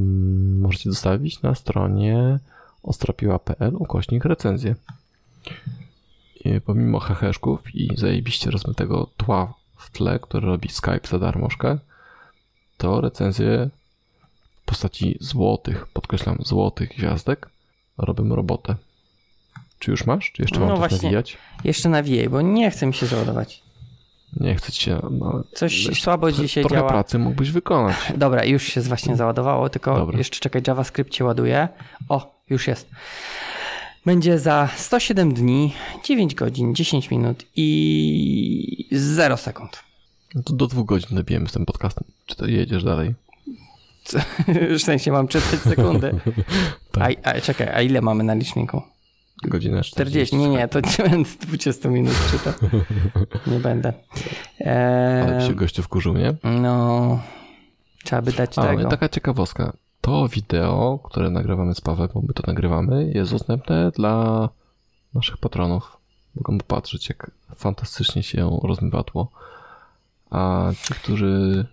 możecie zostawić na stronie ostropiła.pl ukośnik recenzję. I pomimo heheszków i zajebiście rozmytego tła w tle, które robi Skype za darmożkę, to recenzje w postaci złotych, podkreślam złotych gwiazdek, robią robotę. Czy już masz? Czy jeszcze no mam właśnie, nawijać? Jeszcze nawijaj, bo nie chcę mi się załadować. Nie chcę cię. No, Coś wiesz, słabo dzisiaj trochę działa. pracy mógłbyś wykonać. Dobra, już się właśnie załadowało, tylko Dobra. jeszcze czekaj, JavaScript się ładuje. O, już jest. Będzie za 107 dni, 9 godzin, 10 minut i 0 sekund. No to do dwóch godzin dobijemy z tym podcastem. Czy to jedziesz dalej? W sensie mam czytać sekundy. tak. a, a, czekaj, a ile mamy na liczniku? Godzinę 40. 40. Nie, nie, to nie będę 20 minut czytał. Nie będę. Eee, Ale się gościu wkurzył, nie? No, trzeba by dać A, tego. Taka ciekawostka. To wideo, które nagrywamy z Pawem, bo my to nagrywamy, jest dostępne dla naszych patronów. Mogą popatrzeć, jak fantastycznie się rozmywa A ci, którzy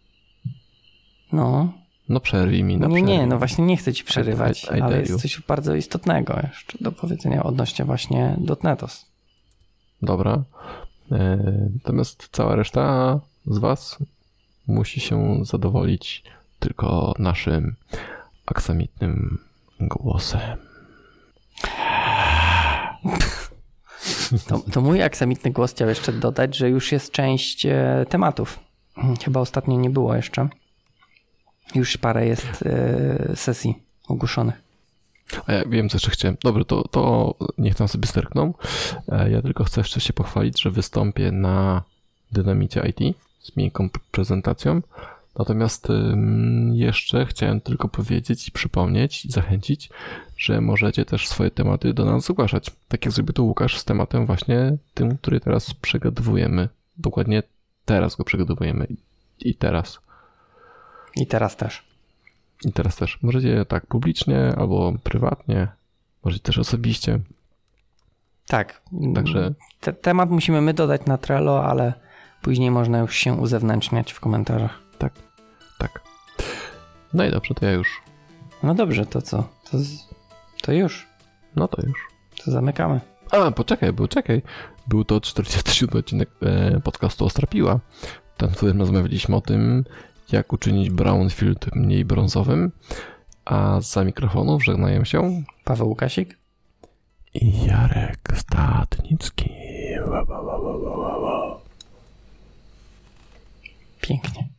no. No przerwij mi na Nie, nie, no właśnie nie chcę ci przerywać, I, I, I ale jest coś bardzo istotnego jeszcze do powiedzenia odnośnie właśnie Dotnetos. Dobra. E, natomiast cała reszta z was musi się zadowolić tylko naszym aksamitnym głosem. To, to mój aksamitny głos chciał jeszcze dodać, że już jest część e, tematów. Chyba ostatnio nie było jeszcze. Już parę jest e, sesji ogłoszonych. A ja wiem, co jeszcze chciałem. Dobrze, to, to niech tam sobie sterkną. E, ja tylko chcę jeszcze się pochwalić, że wystąpię na Dynamicie IT z miękką prezentacją. Natomiast jeszcze chciałem tylko powiedzieć i przypomnieć i zachęcić, że możecie też swoje tematy do nas zgłaszać. Tak jak zrobił to Łukasz z tematem właśnie tym, który teraz przegadywujemy. Dokładnie teraz go przegadywujemy i teraz. I teraz też. I teraz też. Możecie tak publicznie albo prywatnie, możecie też osobiście. Tak. Także Te, temat musimy my dodać na Trello, ale później można już się uzewnętrzniać w komentarzach. tak, tak. No i dobrze, to ja już. No dobrze, to co? To, z- to już. No to już. To zamykamy. A, poczekaj, był, czekaj. Był to 47 odcinek e, podcastu Ostrapiła. Tam, w którym rozmawialiśmy o tym, jak uczynić Brownfield mniej brązowym. A za mikrofonów żegnają się Paweł Łukasik? i Jarek Statnicki. Pięknie.